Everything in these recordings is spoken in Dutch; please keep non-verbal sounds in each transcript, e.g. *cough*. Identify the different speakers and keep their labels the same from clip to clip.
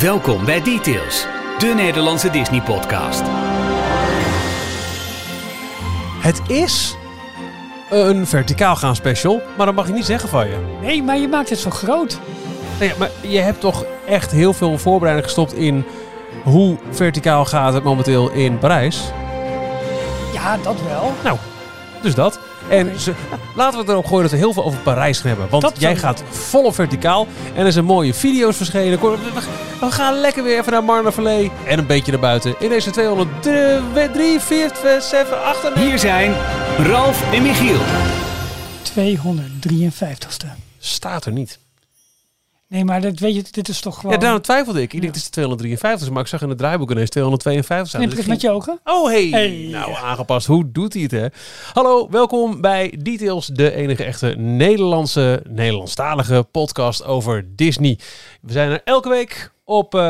Speaker 1: Welkom bij Details, de Nederlandse Disney-podcast.
Speaker 2: Het is een verticaal gaan special, maar dat mag je niet zeggen van je.
Speaker 3: Nee, maar je maakt het zo groot.
Speaker 2: Nee, maar je hebt toch echt heel veel voorbereiding gestopt in hoe verticaal gaat het momenteel in Parijs.
Speaker 3: Ja, dat wel.
Speaker 2: Nou, dus dat. En ze, laten we het erop gooien dat we heel veel over Parijs gaan hebben. Want
Speaker 3: Dat
Speaker 2: jij gaat volop verticaal. En er zijn mooie video's verschenen. We, we gaan lekker weer even naar Marne-Vallée. En een beetje naar buiten. In deze 203, 4, 7, 8 en
Speaker 1: Hier zijn Ralf en Michiel.
Speaker 3: 253ste.
Speaker 2: Staat er niet.
Speaker 3: Nee, maar dat, weet je, dit is toch gewoon...
Speaker 2: Ja, daarom twijfelde ik. Ik denk
Speaker 3: Ja.
Speaker 2: het is de 253, maar ik zag in het draaiboek ineens 252 staan. Dus ik
Speaker 3: met je ogen.
Speaker 2: Oh, hey.
Speaker 3: Hey.
Speaker 2: Nou, aangepast. Hoe doet hij het, hè? Hallo, welkom bij Details, de enige echte Nederlandse, Nederlandstalige podcast over Disney. We zijn er elke week op eh,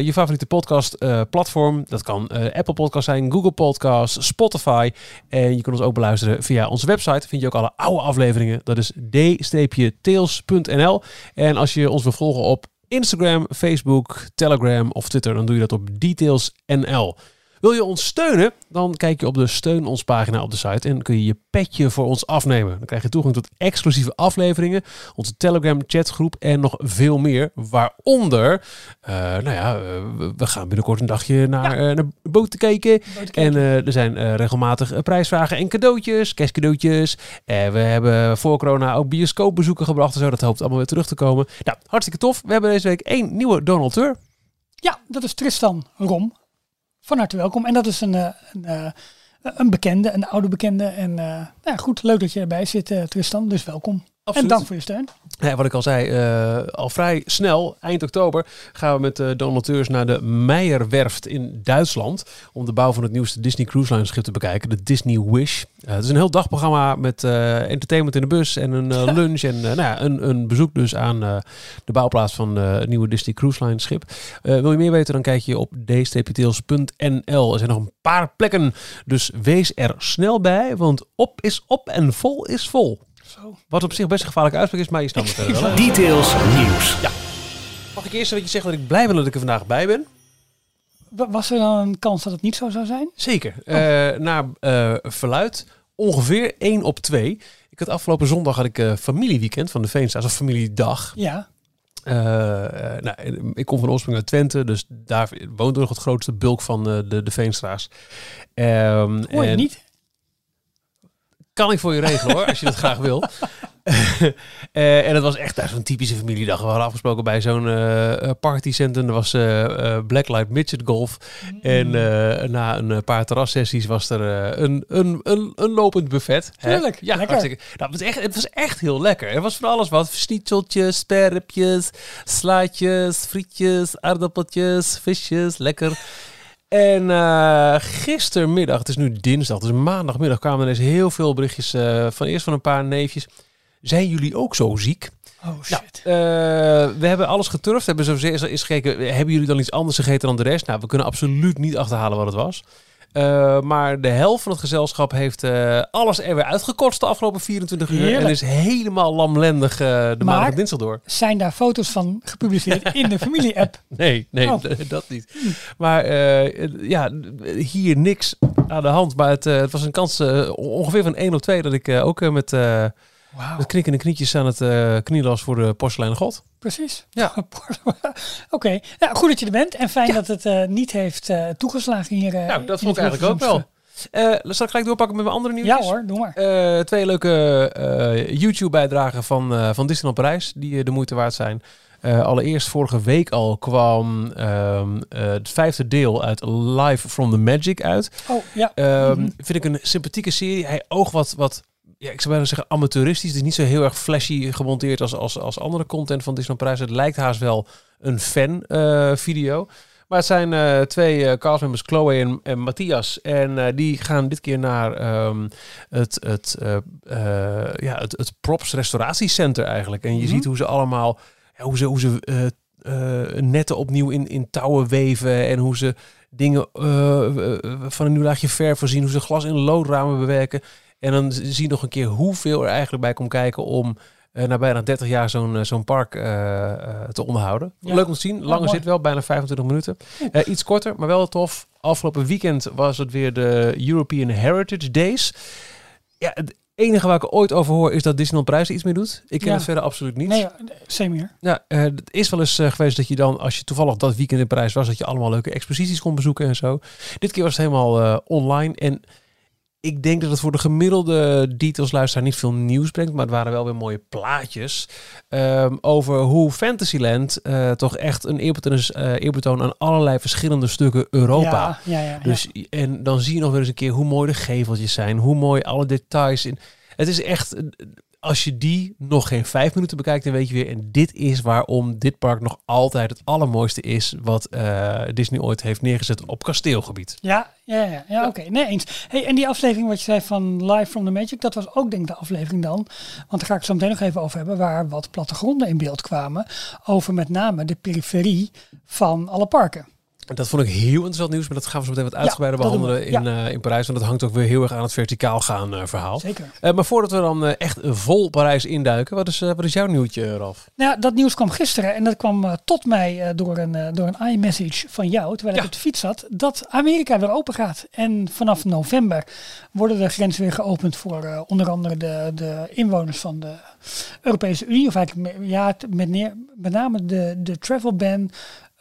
Speaker 2: je favoriete podcast eh, platform. Dat kan eh, Apple Podcast zijn, Google Podcast, Spotify. En je kunt ons ook beluisteren via onze website. Vind je ook alle oude afleveringen. Dat is d-tails.nl. En als je ons wil volgen op Instagram, Facebook, Telegram of Twitter, dan doe je dat op detailsnl. Wil je ons steunen? Dan kijk je op de Steun ons pagina op de site en kun je je petje voor ons afnemen. Dan krijg je toegang tot exclusieve afleveringen, onze Telegram chatgroep en nog veel meer. Waaronder, eh, nou ja, eh, we- gaan binnenkort een dagje naar, eh naar boten kijken. En er zijn regelmatig prijsvragen en cadeautjes, kerstcadeautjes. Eh, we hebben voor corona ook bioscoopbezoeken gebracht en zo. Dat hoopt allemaal weer terug te komen. Nou, hartstikke tof. We hebben deze week één nieuwe donateur.
Speaker 3: Ja, dat is Tristan Rom. Van harte welkom. En dat is een, eh, een, eh, een bekende, een oude bekende. En eh, nou ja, goed, leuk dat je erbij zit, Tristan. Dus welkom. En dank voor je steun.
Speaker 2: Ja, wat ik al zei, eh, al vrij snel, eind oktober, gaan we met de donateurs naar de Meijerwerft in Duitsland. Om de bouw van het nieuwste Disney Cruise Line schip te bekijken, de Disney Wish. Eh, het is een heel dagprogramma met eh, entertainment in de bus en een eh, *laughs* lunch en eh, nou ja, een, een bezoek dus aan eh, de bouwplaats van eh, het nieuwe Disney Cruise Line schip. Eh, wil je meer weten, dan kijk je op d-tails.nl. Er zijn nog een paar plekken, dus wees er snel bij, want op is op en vol is vol.
Speaker 3: Zo.
Speaker 2: Wat op zich best een gevaarlijke uitspraak is, maar je snapt het wel.
Speaker 1: Details Nieuws.
Speaker 2: Mag ik eerst een beetje zeggen dat ik blij ben dat ik er vandaag bij ben?
Speaker 3: Wa- Was er dan een kans dat het niet zo zou zijn?
Speaker 2: Zeker. Eh, naar eh, verluid ongeveer 1 op 2. Ik had afgelopen zondag had ik eh, familieweekend van de Veenstraat, of familiedag.
Speaker 3: Ja.
Speaker 2: Nou, ik kom van oorsprong uit Twente, dus daar woont nog het grootste bulk van eh, de, de Veenstra's. Ehm,
Speaker 3: Hoor je
Speaker 2: en-
Speaker 3: niet?
Speaker 2: Kan ik voor je regelen hoor, als je dat graag wil. *laughs* Eh, en het was echt daar zo'n typische familiedag. We hadden afgesproken bij zo'n eh, eh, partycentrum. Er was eh, Blacklight Midget Golf. En eh, na een paar terrassessies was er een, een, een, een lopend buffet. hè?
Speaker 3: Tuurlijk,
Speaker 2: Ja,
Speaker 3: lekker.
Speaker 2: hartstikke. Nou, het, was echt, het was echt heel lekker. Er was van alles wat. Schnitzeltjes, sperpjes, slaatjes, frietjes, aardappeltjes, visjes. Lekker. En eh, gistermiddag, het is nu dinsdag, dus maandagmiddag kwamen er eens heel veel berichtjes eh, van eerst van een paar neefjes. Zijn jullie ook zo ziek?
Speaker 3: Oh shit.
Speaker 2: Eh, we hebben alles geturfd, hebben zo eens eens gekeken, hebben jullie dan iets anders gegeten dan de rest? Nou, we kunnen absoluut niet achterhalen wat het was. Eh, maar de helft van het gezelschap heeft eh, alles er weer uitgekotst de afgelopen 24 uur.
Speaker 3: Heerlijk.
Speaker 2: En is helemaal lamlendig eh, de maandag en dinsdag door.
Speaker 3: Zijn daar foto's van gepubliceerd in de familie-app? *laughs*
Speaker 2: Nee, nee,
Speaker 3: Oh.
Speaker 2: d- dat niet. Maar ja, hier niks aan de hand. Maar het, het was een kans ongeveer van 1 op 2 dat ik ook met, eh
Speaker 3: Wauw.
Speaker 2: met knikkende knietjes aan het eh knielen was voor de porseleinen god.
Speaker 3: Precies.
Speaker 2: Ja. *laughs*
Speaker 3: Oké. Nou, goed dat je er bent. En fijn dat het eh, niet heeft eh, toegeslagen hier. eh,
Speaker 2: Nou, dat vond ik eigenlijk ook wel. Eh zal ik gelijk doorpakken met mijn andere nieuws?
Speaker 3: Ja hoor, doe maar.
Speaker 2: Eh, twee leuke eh, YouTube-bijdragen van, eh van Disneyland Parijs die eh, de moeite waard zijn. Eh, allereerst vorige week al kwam ehm, eh, het vijfde deel uit Live from the Magic uit.
Speaker 3: Oh ja.
Speaker 2: Ehm,
Speaker 3: Mhm.
Speaker 2: Vind ik een sympathieke serie. Hij oogt wat, wat ja, ik zou bijna zeggen amateuristisch. Het is niet zo heel erg flashy gemonteerd als, als, als andere content van Disneyland Parijs. Het lijkt haast wel een fan eh, video. Maar het zijn eh, twee eh castmembers, Chloe en, en Matthias. En die gaan dit keer naar ehm, het, het, ja, het, het Props Restauratiecenter eigenlijk. En je
Speaker 3: Mhm.
Speaker 2: ziet hoe ze allemaal, ja, hoe ze, hoe ze netten opnieuw in, in touwen weven. En hoe ze dingen van een nieuw laagje verf voorzien. Hoe ze glas in loodramen bewerken. En dan zie je nog een keer hoeveel er eigenlijk bij komt kijken om eh, na bijna 30 jaar zo'n eh, zo'n park eh, te onderhouden.
Speaker 3: Ja.
Speaker 2: Leuk om te zien.
Speaker 3: Ja,
Speaker 2: Lange zit wel, bijna 25 minuten. Iets korter, maar wel tof. Afgelopen weekend was het weer de European Heritage Days. Ja, het enige waar ik ooit over hoor is dat Disneyland Prijs iets mee doet. Ik ken
Speaker 3: Ja.
Speaker 2: het verder absoluut niet.
Speaker 3: Nee, same hier.
Speaker 2: Ja, het is wel eens geweest dat je dan, als je toevallig dat weekend in Parijs was, dat je allemaal leuke exposities kon bezoeken en zo. Dit keer was het helemaal online. En ik denk dat het voor de gemiddelde detailsluisteraar niet veel nieuws brengt. Maar het waren wel weer mooie plaatjes ehm, over hoe Fantasyland eh, toch echt een eerbetoon eh, eerbetoon aan allerlei verschillende stukken Europa.
Speaker 3: Ja, ja, ja, ja.
Speaker 2: Dus, En dan zie je nog weer eens een keer hoe mooi de geveltjes zijn, hoe mooi alle details in. Het is echt, als je die nog geen vijf minuten bekijkt, dan weet je weer. En dit is waarom dit park nog altijd het allermooiste is wat eh, Disney ooit heeft neergezet op kasteelgebied.
Speaker 3: Ja, ja, ja, ja oké. Nee, eens. Hey, en die aflevering wat je zei van Live from the Magic, dat was ook denk ik de aflevering dan. Want daar ga ik zo meteen nog even over hebben, waar wat plattegronden in beeld kwamen. Over met name de periferie van alle parken.
Speaker 2: Dat vond ik heel interessant nieuws, maar dat gaan we zo meteen wat uitgebreider behandelen in, eh, in Parijs. Want dat hangt ook weer heel erg aan het verticaal gaan eh, verhaal.
Speaker 3: Zeker.
Speaker 2: Eh, maar voordat we dan echt vol Parijs induiken, wat is, wat is jouw nieuwtje, Ralf?
Speaker 3: Nou, dat nieuws kwam gisteren en dat kwam tot mij door een, door een iMessage van jou, terwijl
Speaker 2: Ja.
Speaker 3: ik op de fiets zat, dat Amerika weer open gaat. En vanaf november worden de grenzen weer geopend voor onder andere de, de inwoners van de Europese Unie. Of eigenlijk ja, met, neer, met name de, de travel ban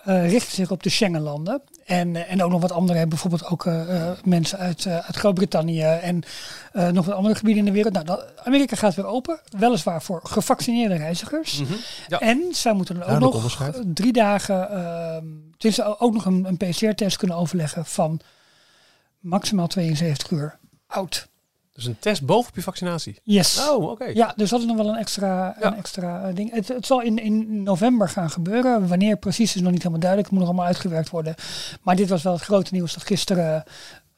Speaker 3: eh, richt zich op de Schengenlanden. En, eh, en ook nog wat andere, bijvoorbeeld ook eh, eh, mensen uit, eh, uit Groot-Brittannië en eh, nog wat andere gebieden in de wereld. Nou, dat, Amerika gaat weer open, weliswaar voor gevaccineerde reizigers.
Speaker 2: Ja.
Speaker 3: En zij moeten dan ook nog drie dagen, ehm tenminste ook nog een, een PCR-test kunnen overleggen van maximaal 72 uur oud.
Speaker 2: Dus een test bovenop je vaccinatie.
Speaker 3: Yes.
Speaker 2: Oh, oké.
Speaker 3: Ja, dus dat is nog wel een extra,
Speaker 2: Ja.
Speaker 3: een extra eh, ding. Het, het zal in, in november gaan gebeuren. Wanneer precies is nog niet helemaal duidelijk. Het moet nog allemaal uitgewerkt worden. Maar dit was wel het grote nieuws dat gisteren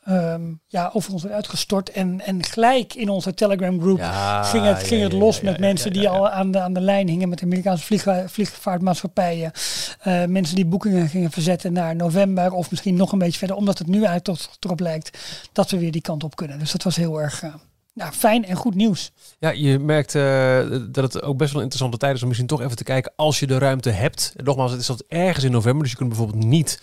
Speaker 3: ehm, ja, over ons werd uitgestort. En, en gelijk in onze Telegram groep
Speaker 2: Ja,
Speaker 3: ging het,
Speaker 2: ja,
Speaker 3: ging het los
Speaker 2: ja,
Speaker 3: met
Speaker 2: ja,
Speaker 3: mensen
Speaker 2: ja,
Speaker 3: die al aan de, aan de lijn hingen met de Amerikaanse vlieg, vliegvaartmaatschappijen. Eh, mensen die boekingen gingen verzetten naar november of misschien nog een beetje verder. Omdat het nu eigenlijk tot, erop lijkt dat we weer die kant op kunnen. Dus dat was heel erg ja, fijn en goed nieuws.
Speaker 2: Ja, je merkt eh, dat het ook best wel een interessante tijd is om misschien toch even te kijken als je de ruimte hebt. En nogmaals, het is dat ergens in november, dus je kunt bijvoorbeeld niet,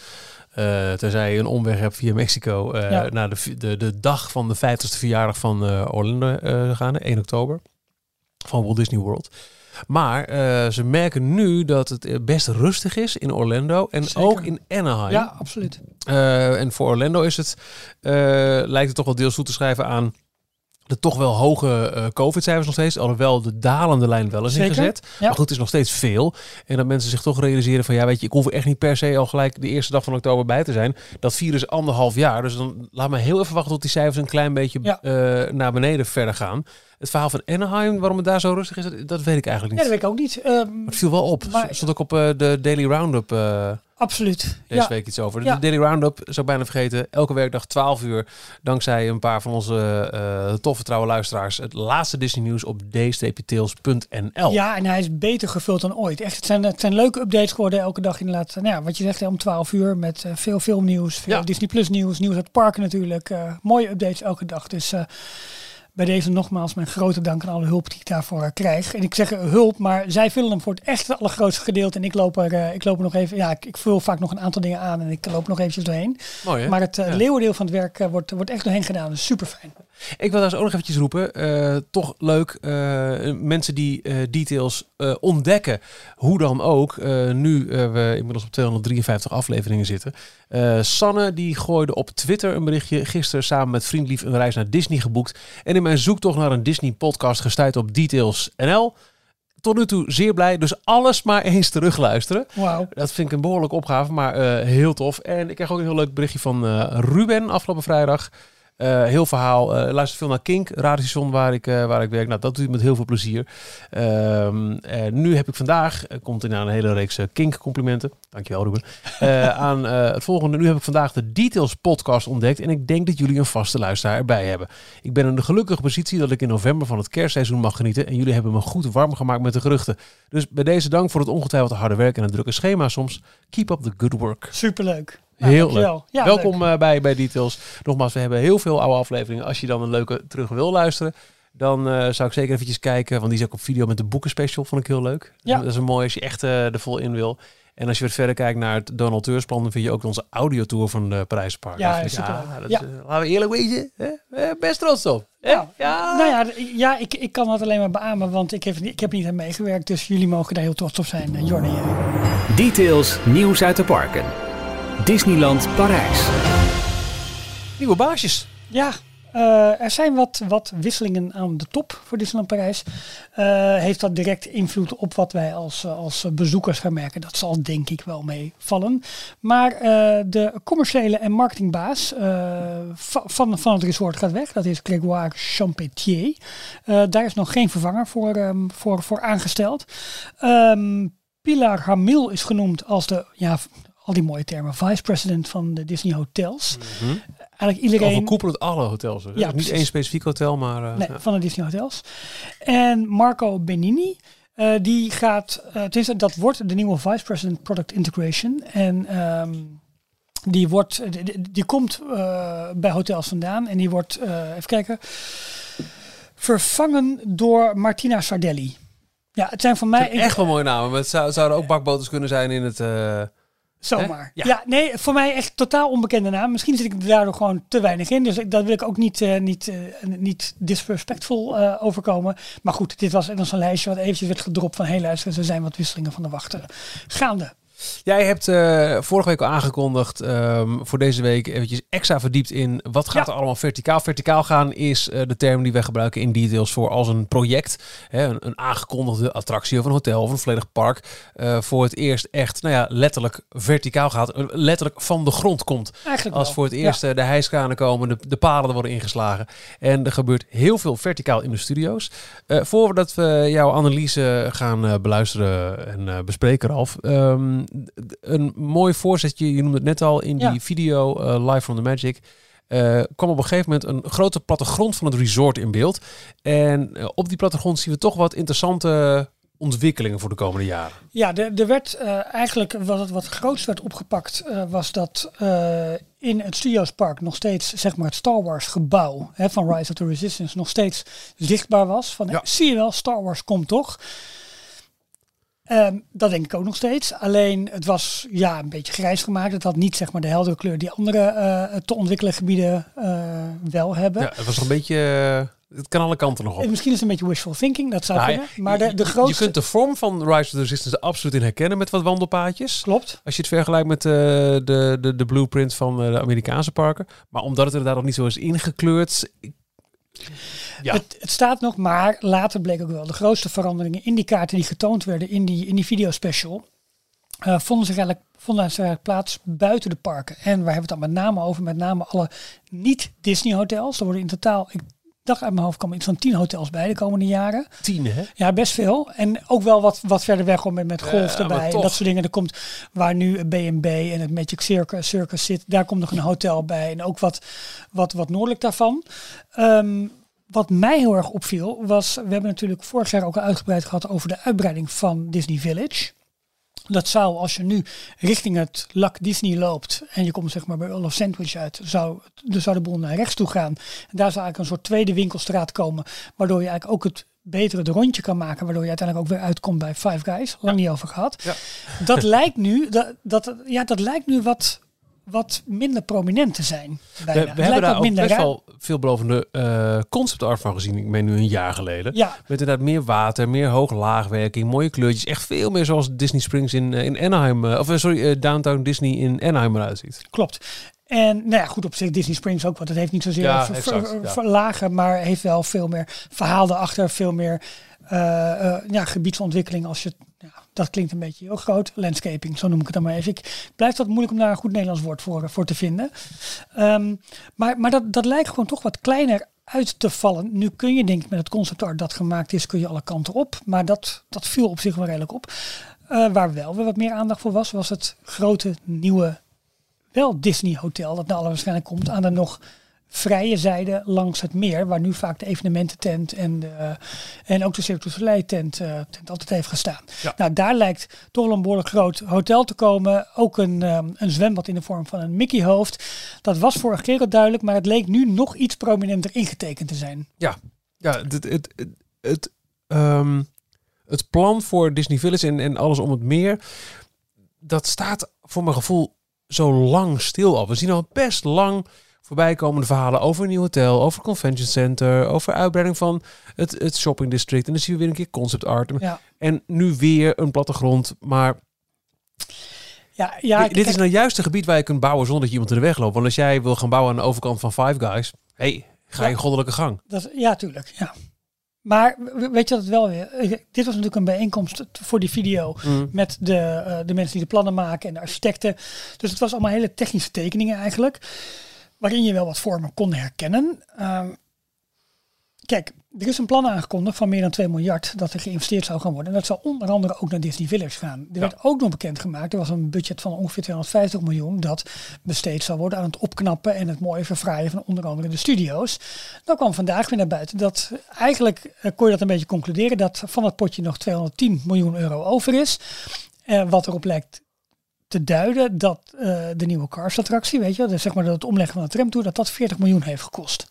Speaker 2: eh tenzij je een omweg hebt via Mexico, eh,
Speaker 3: Ja.
Speaker 2: naar de, de, de dag van de 50ste verjaardag van eh, Orlando gaan, hè, 1 oktober, van Walt Disney World. Maar ze merken nu dat het best rustig is in Orlando en
Speaker 3: Zeker.
Speaker 2: ook in Anaheim.
Speaker 3: Ja, absoluut.
Speaker 2: En voor Orlando is het, lijkt het toch wel deels toe te schrijven aan de toch wel hoge eh, COVID-cijfers nog steeds. Alhoewel de dalende lijn wel is
Speaker 3: Zeker,
Speaker 2: ingezet.
Speaker 3: ja.
Speaker 2: Maar goed, het is nog steeds veel. En dat mensen zich toch realiseren van... ja, weet je, ik hoef er echt niet per se al gelijk de eerste dag van oktober bij te zijn. Dat virus is anderhalf jaar. Dus dan laat me heel even wachten tot die cijfers een klein beetje
Speaker 3: Ja.
Speaker 2: eh, naar beneden verder gaan. Het verhaal van Anaheim, waarom het daar zo rustig is, dat, dat weet ik eigenlijk
Speaker 3: Ja,
Speaker 2: niet.
Speaker 3: dat weet ik ook niet.
Speaker 2: Maar het viel wel op.
Speaker 3: Maar-
Speaker 2: stond ook op eh, de Daily Roundup... eh,
Speaker 3: absoluut.
Speaker 2: deze
Speaker 3: Ja,
Speaker 2: week iets over.
Speaker 3: Ja.
Speaker 2: De Daily Roundup, zou ik bijna vergeten. Elke werkdag 12 uur. Dankzij een paar van onze eh toffe trouwe luisteraars. Het laatste Disney nieuws op d-tails.nl.
Speaker 3: ja, en hij is beter gevuld dan ooit. Echt, het zijn, het zijn leuke updates geworden elke dag inderdaad. Nou ja, wat je zegt, hè, om 12 uur met veel filmnieuws, veel
Speaker 2: Ja.
Speaker 3: Disney Plus nieuws, nieuws uit het park natuurlijk. mooie updates elke dag. Dus bij deze nogmaals mijn grote dank aan alle hulp die ik daarvoor eh, krijg. En ik zeg eh, hulp, maar zij vullen hem voor het echt het allergrootste gedeelte. En ik loop er, eh, ik loop er nog even, ja, ik, ik vul vaak nog een aantal dingen aan en ik loop nog eventjes doorheen.
Speaker 2: Mooi hè?
Speaker 3: Maar het
Speaker 2: Ja.
Speaker 3: leeuwendeel van het werk wordt, wordt echt doorheen gedaan. Dus super fijn.
Speaker 2: Ik wil daar ook nog eventjes roepen. eh, toch leuk. eh, mensen die eh, details ontdekken. Hoe dan ook. nu we inmiddels op 253 afleveringen zitten. Sanne die gooide op Twitter een berichtje. Gisteren samen met Vriendlief een reis naar Disney geboekt. En in mijn zoektocht naar een Disney podcast gestuurd op Details NL. Tot nu toe zeer blij. Dus alles maar eens terugluisteren.
Speaker 3: Wauw.
Speaker 2: Dat vind ik een behoorlijke opgave, maar heel tof. En ik kreeg ook een heel leuk berichtje van Ruben afgelopen vrijdag. Eh, heel verhaal. eh luister veel naar Kink, radiostation waar ik, eh, waar ik werk. Nou, dat doe ik met heel veel plezier. Ehm, eh, nu heb ik vandaag, komt in een hele reeks Kink complimenten. Dankjewel Ruben. *laughs* Aan het volgende. Nu heb ik vandaag de Details podcast ontdekt. En ik denk dat jullie een vaste luisteraar erbij hebben. Ik ben in de gelukkige positie dat ik in november van het kerstseizoen mag genieten. En jullie hebben me goed warm gemaakt met de geruchten. Dus bij deze dank voor het ongetwijfeld harde werk en het drukke schema soms. Keep up the good work.
Speaker 3: Superleuk. Nou,
Speaker 2: Heel
Speaker 3: dankjewel.
Speaker 2: leuk.
Speaker 3: Ja,
Speaker 2: Welkom
Speaker 3: leuk.
Speaker 2: eh, bij, bij Details. Nogmaals, we hebben heel veel oude afleveringen. Als je dan een leuke terug wil luisteren, dan eh, zou ik zeker eventjes kijken. Want die is ook op video met de boekenspecial, vond ik heel leuk.
Speaker 3: Ja.
Speaker 2: Dat is een mooi als je echt eh, er vol in wil. En als je wat verder kijkt naar het Donald Teursplan, dan vind je ook onze audiotour van de Parijspark.
Speaker 3: Ja,
Speaker 2: Dat dat
Speaker 3: Ja.
Speaker 2: is, eh, laten we eerlijk wezen, hè? Eh, best trots op.
Speaker 3: Ja.
Speaker 2: ja.
Speaker 3: Nou ja, ja ik, ik kan dat alleen maar beamen, want ik heb, niet- ik heb niet aan meegewerkt. Dus jullie mogen daar heel trots op zijn, Jordi.
Speaker 1: Details nieuws uit de parken. Disneyland Parijs.
Speaker 2: Nieuwe baasjes.
Speaker 3: Ja, eh, er zijn wat, wat wisselingen aan de top voor Disneyland Parijs. Eh, heeft dat direct invloed op wat wij als, als bezoekers gaan merken? Dat zal denk ik wel meevallen. Maar eh, de commerciële en marketingbaas eh, va- van, van het resort gaat weg. Dat is Grégoire Champetier. Eh, daar is nog geen vervanger voor, ehm, voor, voor aangesteld. Ehm, Pilar Hamil is genoemd als de, ja, al die mooie termen, vice-president van de Disney Hotels. Eigenlijk iedereen...
Speaker 2: Overkoepelend alle hotels. hè?
Speaker 3: Ja,
Speaker 2: Dus niet één specifiek hotel, maar... eh,
Speaker 3: Nee,
Speaker 2: ja.
Speaker 3: van de Disney Hotels. En Marco Benini, eh, die gaat, eh tenminste, dat wordt de nieuwe Vice President Product Integration. En ehm, die, wordt, die, komt bij hotels vandaan en die wordt, even kijken, vervangen door Martina Sardelli. Ja, het zijn van mij
Speaker 2: Echt wel mooie namen. Maar het zou, zouden ook bakboters kunnen zijn in het...
Speaker 3: Zomaar. Ja.
Speaker 2: Ja.
Speaker 3: nee, voor mij echt totaal onbekende naam. Misschien zit ik daardoor gewoon te weinig in. Dus ik, dat wil ik ook niet, eh, niet, eh, niet disrespectful eh, overkomen. Maar goed, dit was dan zo'n lijstje wat eventjes werd gedropt van... hey luister, er zijn wat wisselingen van de wachten gaande.
Speaker 2: Jij hebt eh, vorige week al aangekondigd ehm, voor deze week eventjes extra verdiept in wat gaat
Speaker 3: Ja.
Speaker 2: er allemaal verticaal. Verticaal gaan is eh, de term die wij gebruiken in details voor als een project, hè, een, een aangekondigde attractie of een hotel of een volledig park eh, voor het eerst echt, nou ja, letterlijk verticaal gaat, letterlijk van de grond komt.
Speaker 3: Eigenlijk
Speaker 2: Als
Speaker 3: wel.
Speaker 2: voor het eerst de hijskranen komen, de, de paden worden ingeslagen. En er gebeurt heel veel verticaal in de studio's. Voordat we jouw analyse gaan beluisteren en bespreken, Ralf. ehm, een mooi voorzetje, je noemde het net al in
Speaker 3: Ja.
Speaker 2: die video eh, Live from the Magic. eh, kwam op een gegeven moment een grote plattegrond van het resort in beeld. En eh, op die plattegrond zien we toch wat interessante ontwikkelingen voor de komende jaren.
Speaker 3: Ja, er, er werd eigenlijk wat het wat grootst werd opgepakt, was dat in het Studiospark nog steeds zeg maar het Star Wars gebouw hè, van Rise of the Resistance nog steeds zichtbaar was. Van
Speaker 2: Ja.
Speaker 3: zie je wel, Star Wars komt toch. Ehm, dat denk ik ook nog steeds. Alleen het was ja, een beetje grijs gemaakt. Het had niet zeg maar de heldere kleur die andere eh, te ontwikkelen gebieden eh, wel hebben.
Speaker 2: Ja, het was een beetje... eh, het kan alle kanten nog op.
Speaker 3: En Misschien is het een beetje wishful thinking, dat zou
Speaker 2: Nou,
Speaker 3: kunnen. Maar de, de grootste...
Speaker 2: Je kunt de vorm van Rise of the Resistance absoluut in herkennen met wat wandelpaadjes.
Speaker 3: Klopt.
Speaker 2: Als je het vergelijkt met de, de, de blueprint van de Amerikaanse parken. Maar omdat het inderdaad nog niet zo is ingekleurd. Ja,
Speaker 3: Het, het staat nog, maar later bleek ook wel de grootste veranderingen in die kaarten die getoond werden in die, in die videospecial. eh vonden, zich eigenlijk, vonden zich eigenlijk plaats buiten de parken. En waar hebben we het dan met name over? Met name alle niet-Disney hotels. Er worden in totaal, ik dacht uit mijn hoofd, komen iets van 10 hotels bij de komende jaren.
Speaker 2: tien hè?
Speaker 3: Ja, best veel. En ook wel wat, wat verder weg om met, met golf
Speaker 2: Ja,
Speaker 3: erbij. En dat soort dingen. Er komt waar nu B&B en het Magic Circus, Circus zit. Daar komt nog een hotel bij. En ook wat, wat, wat noordelijk daarvan. Ehm, wat mij heel erg opviel was, we hebben natuurlijk vorig jaar ook al uitgebreid gehad over de uitbreiding van Disney Village. Dat zou, als je nu richting het Lac Disney loopt en je komt zeg maar bij Olaf Sandwich uit, zou, dus zou de boel naar rechts toe gaan. En daar zou eigenlijk een soort tweede winkelstraat komen, waardoor je eigenlijk ook het betere het rondje kan maken, waardoor je uiteindelijk ook weer uitkomt bij Five Guys. Lang niet over gehad.
Speaker 2: Ja.
Speaker 3: Dat lijkt nu, dat, dat, ja, dat lijkt nu wat, wat minder prominent te zijn.
Speaker 2: We,
Speaker 3: Bijna.
Speaker 2: we
Speaker 3: Het
Speaker 2: hebben daar ook best wel veelbelovende eh concept art van gezien. Ik meen nu een jaar geleden.
Speaker 3: Ja,
Speaker 2: Met inderdaad meer water, meer hoog-laagwerking, mooie kleurtjes. Echt veel meer zoals Disney Springs in, eh, in Anaheim. eh, of sorry, Downtown Disney in Anaheim eruit ziet.
Speaker 3: Klopt. En nou ja, goed op zich Disney Springs ook, want het heeft niet zozeer
Speaker 2: Ja,
Speaker 3: ver-
Speaker 2: exact,
Speaker 3: ver-
Speaker 2: ja.
Speaker 3: verlagen, maar heeft wel veel meer verhaal erachter, veel meer ja, gebiedsontwikkeling. Als je, ja, dat klinkt een beetje heel groot, landscaping, zo noem ik het dan maar even. Ik blijf dat moeilijk om daar een goed Nederlands woord voor, voor te vinden. Ehm, maar maar dat, dat lijkt gewoon toch wat kleiner uit te vallen. Nu kun je denk ik met het concept art dat gemaakt is, kun je alle kanten op. Maar dat, dat viel op zich wel redelijk op. Eh, waar wel weer wat meer aandacht voor was, was het grote nieuwe wel Disney Hotel, dat naar alle waarschijnlijk komt aan de nog vrije zijde langs het meer, waar nu vaak de evenemententent en, de, en ook de Cirque du tent, eh, tent altijd heeft gestaan.
Speaker 2: Ja.
Speaker 3: Nou, daar lijkt toch wel een behoorlijk groot hotel te komen. Ook een, ehm, een zwembad in de vorm van een Mickey hoofd. Dat was vorige keer al duidelijk, maar het leek nu nog iets prominenter ingetekend te zijn.
Speaker 2: Ja, Ja, het, het, het, het, ehm, het plan voor Disney Village en, en alles om het meer, dat staat voor mijn gevoel zo lang stil al. We zien al best lang voorbijkomende verhalen over een nieuw hotel, over convention center, over uitbreiding van het, het shopping district. En dan zien we weer een keer concept art.
Speaker 3: Ja.
Speaker 2: En nu weer een plattegrond. Maar
Speaker 3: Ja, ja,
Speaker 2: dit is nou juist een gebied waar je kunt bouwen zonder dat je iemand in de weg loopt. Want als jij wil gaan bouwen aan de overkant van Five Guys, hey, ga je
Speaker 3: Ja.
Speaker 2: goddelijke gang.
Speaker 3: Dat, ja, tuurlijk. Ja. Maar we- weet je dat het wel weer? eh, Dit was natuurlijk een bijeenkomst voor die video met de, eh, de mensen die de plannen maken en de architecten. Dus het was allemaal hele technische tekeningen eigenlijk, waarin je wel wat vormen kon herkennen. Ehm, kijk, er is een plan aangekondigd van meer dan 2 miljard dat er geïnvesteerd zou gaan worden. En dat zou onder andere ook naar Disney Village gaan. Er werd ook nog bekendgemaakt, er was een budget van ongeveer 250 miljoen dat besteed zou worden aan het opknappen en het mooie verfraaien van onder andere de studio's. Dan kwam vandaag weer naar buiten dat eigenlijk eh, kon je dat een beetje concluderen dat van het potje nog 210 miljoen euro over is. Eh, wat erop lijkt te duiden dat eh, de nieuwe Cars attractie, weet je, dus zeg maar dat het omleggen van de tramtour, dat dat 40 miljoen heeft gekost.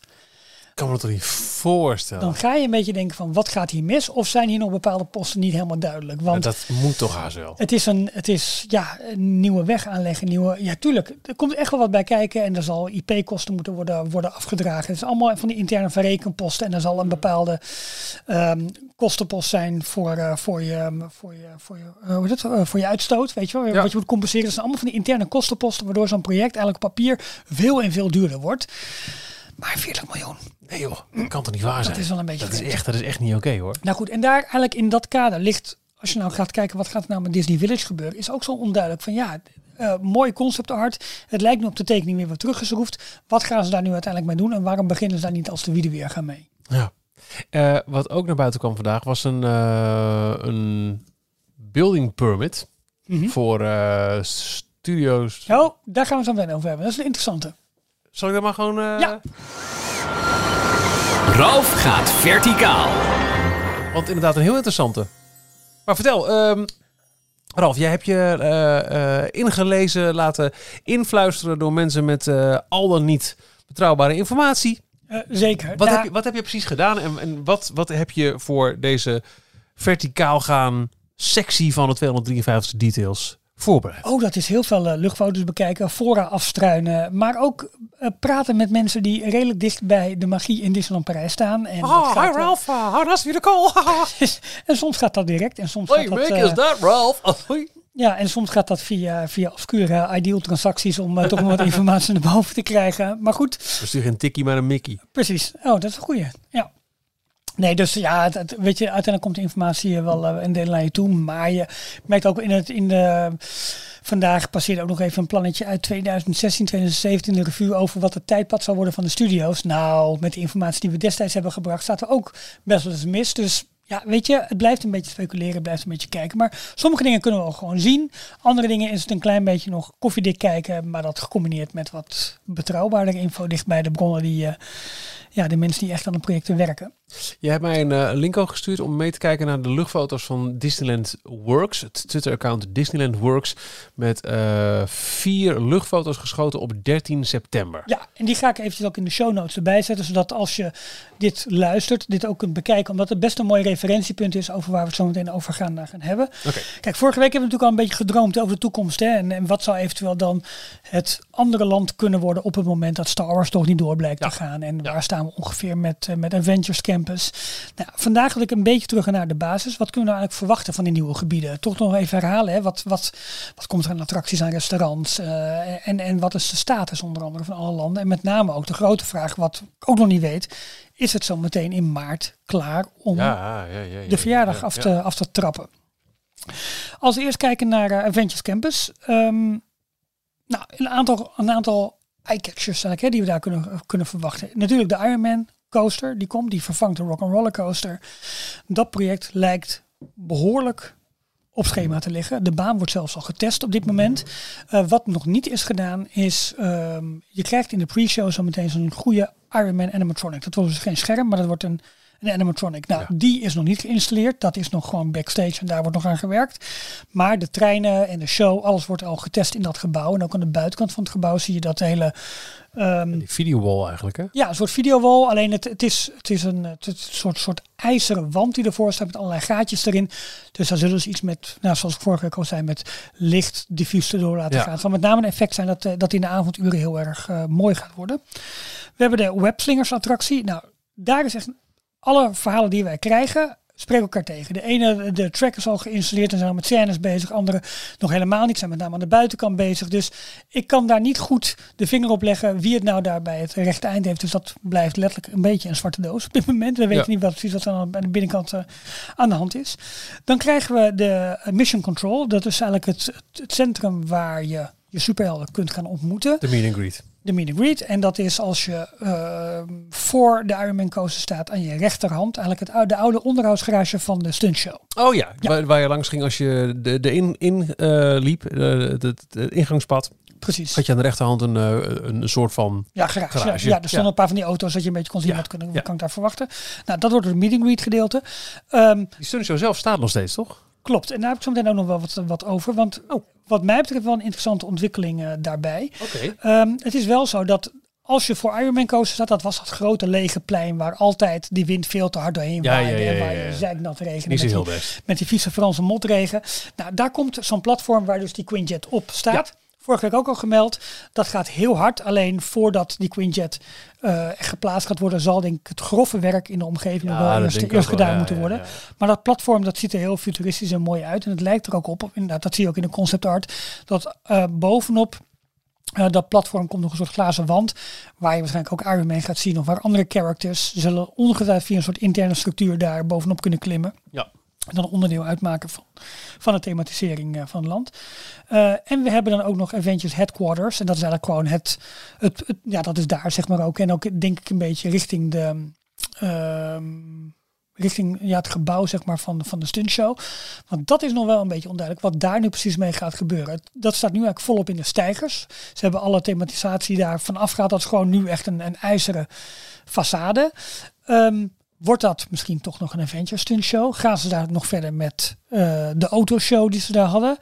Speaker 2: Ik kan me dat toch niet voorstellen.
Speaker 3: Dan ga je een beetje denken van wat gaat hier mis? Of zijn hier nog bepaalde posten niet helemaal duidelijk? Want
Speaker 2: dat moet toch haast wel.
Speaker 3: het is een, het is ja, een nieuwe weg aanleggen. Nieuwe, ja, tuurlijk. Er komt echt wel wat bij kijken. En er zal IP-kosten moeten worden, worden afgedragen. Het is allemaal van die interne verrekenposten. En er zal een bepaalde ehm, kostenpost zijn voor, eh, voor je, voor je, voor je, eh, hoe heet het? Eh, voor je uitstoot. Weet je wel?
Speaker 2: Ja.
Speaker 3: Wat je moet compenseren. Dat zijn allemaal van die interne kostenposten. Waardoor zo'n project eigenlijk op papier veel en veel duurder wordt. Maar 40 miljoen.
Speaker 2: Nee joh, dat kan toch niet waar zijn?
Speaker 3: is wel een beetje
Speaker 2: Dat is echt, dat is echt niet oké hoor.
Speaker 3: Nou goed, en daar eigenlijk in dat kader ligt, als je nou gaat kijken wat gaat er nou met Disney Village gebeuren, is ook zo onduidelijk van ja, eh mooi concept art. Het lijkt nu op de tekening weer wat teruggeschroefd. Wat gaan ze daar nu uiteindelijk mee doen en waarom beginnen ze daar niet als de wieden weer gaan mee?
Speaker 2: Ja. Eh, wat ook naar buiten kwam vandaag was een, eh, een building permit voor eh, studio's.
Speaker 3: Oh, daar gaan we het zo meteen over hebben. Dat is een interessante.
Speaker 2: Zal ik dat maar gewoon... eh,
Speaker 3: Ja.
Speaker 1: Ralf gaat verticaal.
Speaker 2: Want inderdaad een heel interessante. Maar vertel, ehm, Ralf, jij hebt je eh, eh, ingelezen, laten influisteren door mensen met eh, al dan niet betrouwbare informatie.
Speaker 3: Eh, zeker.
Speaker 2: Wat, heb je, wat heb je precies gedaan en, en wat, wat heb je voor deze verticaal gaan sectie van de 253 details voorbereid?
Speaker 3: Oh, dat is heel veel eh, luchtfoto's bekijken, fora afstruinen, maar ook eh, praten met mensen die redelijk dicht bij de magie in Disneyland Parijs staan. En dat
Speaker 2: Oh,
Speaker 3: gaat,
Speaker 2: hi
Speaker 3: eh,
Speaker 2: Ralph, uh, how nice of you call. *laughs* *laughs*
Speaker 3: en soms gaat dat direct en soms
Speaker 2: Hey,
Speaker 3: gaat dat...
Speaker 2: Mick,
Speaker 3: eh,
Speaker 2: is that Ralph? *laughs*
Speaker 3: Ja, en soms gaat dat via, via obscure ideal transacties om toch nog wat informatie naar boven te krijgen. Maar goed,
Speaker 2: We sturen geen tikkie, maar een Mickey.
Speaker 3: precies. Oh, dat is een goeie. Ja. Nee, dus ja, weet je, uiteindelijk komt de informatie wel eh, een deel je toe. Maar je merkt ook in, het, in de... Vandaag passeerde ook nog even een plannetje uit 2016, 2017 de review over wat het tijdpad zou worden van de studio's. Nou, met de informatie die we destijds hebben gebracht, staat er ook best wel eens mis. Dus ja, weet je, het blijft een beetje speculeren, blijft een beetje kijken. Maar sommige dingen kunnen we gewoon zien. Andere dingen is het een klein beetje nog koffiedik kijken, maar dat gecombineerd met wat betrouwbaarder info dicht bij de bronnen die, eh, ja, de mensen die echt aan de projecten werken.
Speaker 2: Je hebt mij een eh, link ook gestuurd om mee te kijken naar de luchtfoto's van Disneyland Works. Het Twitter-account Disneyland Works. Met eh, vier luchtfoto's geschoten op 13 september.
Speaker 3: Ja, en die ga ik eventjes ook in de show notes erbij zetten, zodat als je dit luistert, dit ook kunt bekijken, omdat het best een mooi referentiepunt is over waar we het zo meteen over gaan, eh, gaan hebben. Kijk, vorige week hebben we natuurlijk al een beetje gedroomd over de toekomst. Hè? En, en wat zou eventueel dan het andere land kunnen worden op het moment dat Star Wars toch niet door blijkt
Speaker 2: Ja.
Speaker 3: te gaan. En waar staan we ongeveer met, eh, met Avengers Campus. Nou, vandaag wil ik een beetje terug naar de basis. Wat kunnen we nou eigenlijk verwachten van die nieuwe gebieden? Toch nog even herhalen. Hè? Wat, wat, wat komt er aan attracties, aan restaurants? eh, en, en wat is de status onder andere van alle landen? En met name ook de grote vraag, wat ik ook nog niet weet. Is het zo meteen in maart klaar om
Speaker 2: Ja, ja, ja, ja,
Speaker 3: de verjaardag
Speaker 2: ja,
Speaker 3: af,
Speaker 2: ja.
Speaker 3: te, af te trappen. Als we eerst kijken naar Avengers Campus. Ehm, nou, een aantal, een aantal eye-catchers hè, die we daar kunnen, kunnen verwachten. Natuurlijk de Ironman coaster, die komt. Die vervangt de Rock'n'Roller coaster. Dat project lijkt behoorlijk op schema te liggen. De baan wordt zelfs al getest op dit moment. Eh, wat nog niet is gedaan is, ehm, je krijgt in de pre-show zo meteen zo'n goede Ironman animatronic. Dat wordt dus geen scherm, maar dat wordt een Een animatronic. Nou,
Speaker 2: Ja.
Speaker 3: die is nog niet geïnstalleerd. Dat is nog gewoon backstage en daar wordt nog aan gewerkt. Maar de treinen en de show, alles wordt al getest in dat gebouw. En ook aan de buitenkant van het gebouw zie je dat hele... ehm,
Speaker 2: Die videowall eigenlijk, hè?
Speaker 3: ja, een soort videowall. Alleen het, het, is, het is een, het is een soort, soort ijzeren wand die ervoor staat met allerlei gaatjes erin. Dus daar zullen ze iets met, nou, zoals ik vorige week al zei, met licht diffuus erdoor laten
Speaker 2: Ja.
Speaker 3: gaan. Het zal met name een effect zijn dat, eh, dat in de avonduren heel erg eh, mooi gaat worden. We hebben de webslingers attractie. Nou, daar is echt alle verhalen die wij krijgen spreken elkaar tegen. De ene, de track is al geïnstalleerd en zijn al met scènes bezig. Andere nog helemaal niet, zijn met name aan de buitenkant bezig. Dus ik kan daar niet goed de vinger op leggen wie het nou daar bij het rechte eind heeft. Dus dat blijft letterlijk een beetje een zwarte doos op dit moment. We weten
Speaker 2: Ja.
Speaker 3: niet wat precies wat er aan de binnenkant eh, aan de hand is. Dan krijgen we de eh, Mission Control. Dat is eigenlijk het, het, het centrum waar je je superhelden kunt gaan ontmoeten
Speaker 2: De meet and greet.
Speaker 3: De meet and greet. En dat is als je eh, voor de Ironman coaster staat aan je rechterhand. Eigenlijk het oude, de oude onderhoudsgarage van de stuntshow.
Speaker 2: Oh ja,
Speaker 3: Ja.
Speaker 2: Waar, waar je langs ging als je de, de in, in eh, liep, eh, het, ingangspad,
Speaker 3: Precies.
Speaker 2: had je aan de rechterhand een, een soort van...
Speaker 3: Ja, garage.
Speaker 2: Garage,
Speaker 3: Ja, er stonden
Speaker 2: ja.
Speaker 3: een paar van die auto's dat je een beetje kon zien wat kunnen, kan ik daar verwachten. Nou, dat wordt het meet and greet gedeelte. Ehm,
Speaker 2: Die stuntshow zelf staat nog steeds, toch?
Speaker 3: klopt. En daar heb ik zo meteen ook nog wel wat, wat over. Want wat mij betreft wel een interessante ontwikkeling eh, daarbij.
Speaker 2: Oké.
Speaker 3: Ehm, het is wel zo dat als je voor Ironman coaster staat, dat was dat grote lege plein waar altijd die wind veel te hard doorheen
Speaker 2: Ja,
Speaker 3: waaide
Speaker 2: ja, ja,
Speaker 3: en waar je zeiknat
Speaker 2: zo
Speaker 3: met
Speaker 2: heel
Speaker 3: die-
Speaker 2: best.
Speaker 3: met die vieze Franse motregen. Nou, daar komt zo'n platform waar dus die Quinjet op staat. Vorige week ook al gemeld. Dat gaat heel hard. Alleen voordat die Quinjet echt geplaatst gaat worden, zal denk ik het grove werk in de omgeving nog
Speaker 2: Ja,
Speaker 3: wel eerst, eerst gedaan
Speaker 2: Ja,
Speaker 3: moeten
Speaker 2: ja,
Speaker 3: worden. Maar dat platform dat ziet er heel futuristisch en mooi uit. En het lijkt er ook op, inderdaad, dat zie je ook in de concept art, dat eh, bovenop eh, dat platform komt nog een soort glazen wand. Waar je waarschijnlijk ook Iron Man gaat zien. Of waar andere characters zullen ongetwijfeld via een soort interne structuur daar bovenop kunnen klimmen.
Speaker 2: Ja.
Speaker 3: En dan onderdeel uitmaken van, van de thematisering van het land. Eh, en we hebben dan ook nog Avengers Headquarters. En dat is eigenlijk gewoon het, het, ja, dat is daar zeg maar ook. En ook denk ik een beetje richting de, ehm, richting ja, het gebouw zeg maar van, van de stuntshow. Want dat is nog wel een beetje onduidelijk wat daar nu precies mee gaat gebeuren. Dat staat nu eigenlijk volop in de stijgers. Ze hebben alle thematisatie daar vanaf gehad. Dat is gewoon nu echt een, een ijzeren façade. Ehm, wordt dat misschien toch nog een Avengers stuntshow? Gaan ze daar nog verder met eh, de autoshow die ze daar hadden?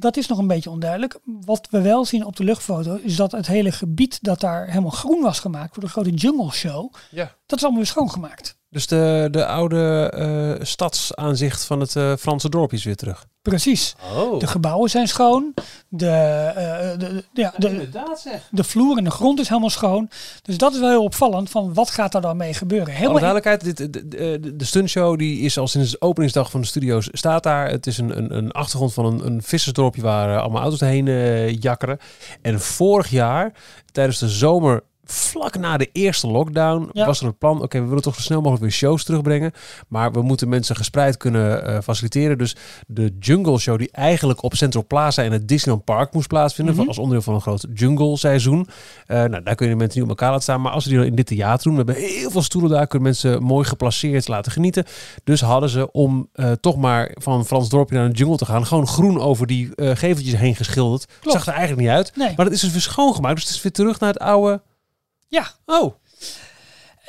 Speaker 3: Dat is nog een beetje onduidelijk. Wat we wel zien op de luchtfoto is dat het hele gebied dat daar helemaal groen was gemaakt voor de grote jungle show,
Speaker 2: Ja.
Speaker 3: dat is allemaal weer schoongemaakt.
Speaker 2: Dus de, de oude eh, stadsaanzicht van het eh, Franse dorp is weer terug.
Speaker 3: Precies.
Speaker 2: Oh.
Speaker 3: De gebouwen zijn schoon. De, eh, de, de, ja, de,
Speaker 2: Inderdaad zeg.
Speaker 3: de vloer en de grond is helemaal schoon. Dus dat is wel heel opvallend van wat gaat er dan mee gebeuren.
Speaker 2: Alle
Speaker 3: Helemaal
Speaker 2: duidelijkheid, dit, de, de, de stuntshow die is al sinds de openingsdag van de studio's staat daar. Het is een, een, een achtergrond van een, een vissersdorpje waar allemaal auto's heen jakkeren. En vorig jaar, tijdens de zomer, vlak na de eerste lockdown,
Speaker 3: Ja.
Speaker 2: was er het plan, oké, we willen toch zo snel mogelijk weer shows terugbrengen. Maar we moeten mensen gespreid kunnen eh, faciliteren. Dus de Jungle Show die eigenlijk op Central Plaza in het Disneyland Park moest plaatsvinden,
Speaker 3: Mhm.
Speaker 2: als onderdeel van een groot jungle seizoen. Eh, nou, daar kunnen mensen niet op elkaar laten staan. Maar als ze die dan in dit theater doen, we hebben heel veel stoelen daar, kunnen mensen mooi geplaceerd laten genieten. Dus hadden ze om eh, toch maar van Frans Dorpje naar een jungle te gaan, gewoon groen over die geveltjes heen geschilderd.
Speaker 3: Klopt.
Speaker 2: Zag er eigenlijk niet uit.
Speaker 3: Nee.
Speaker 2: Maar dat is dus weer schoongemaakt. Dus het is weer terug naar het oude.
Speaker 3: Ja,
Speaker 2: Oh,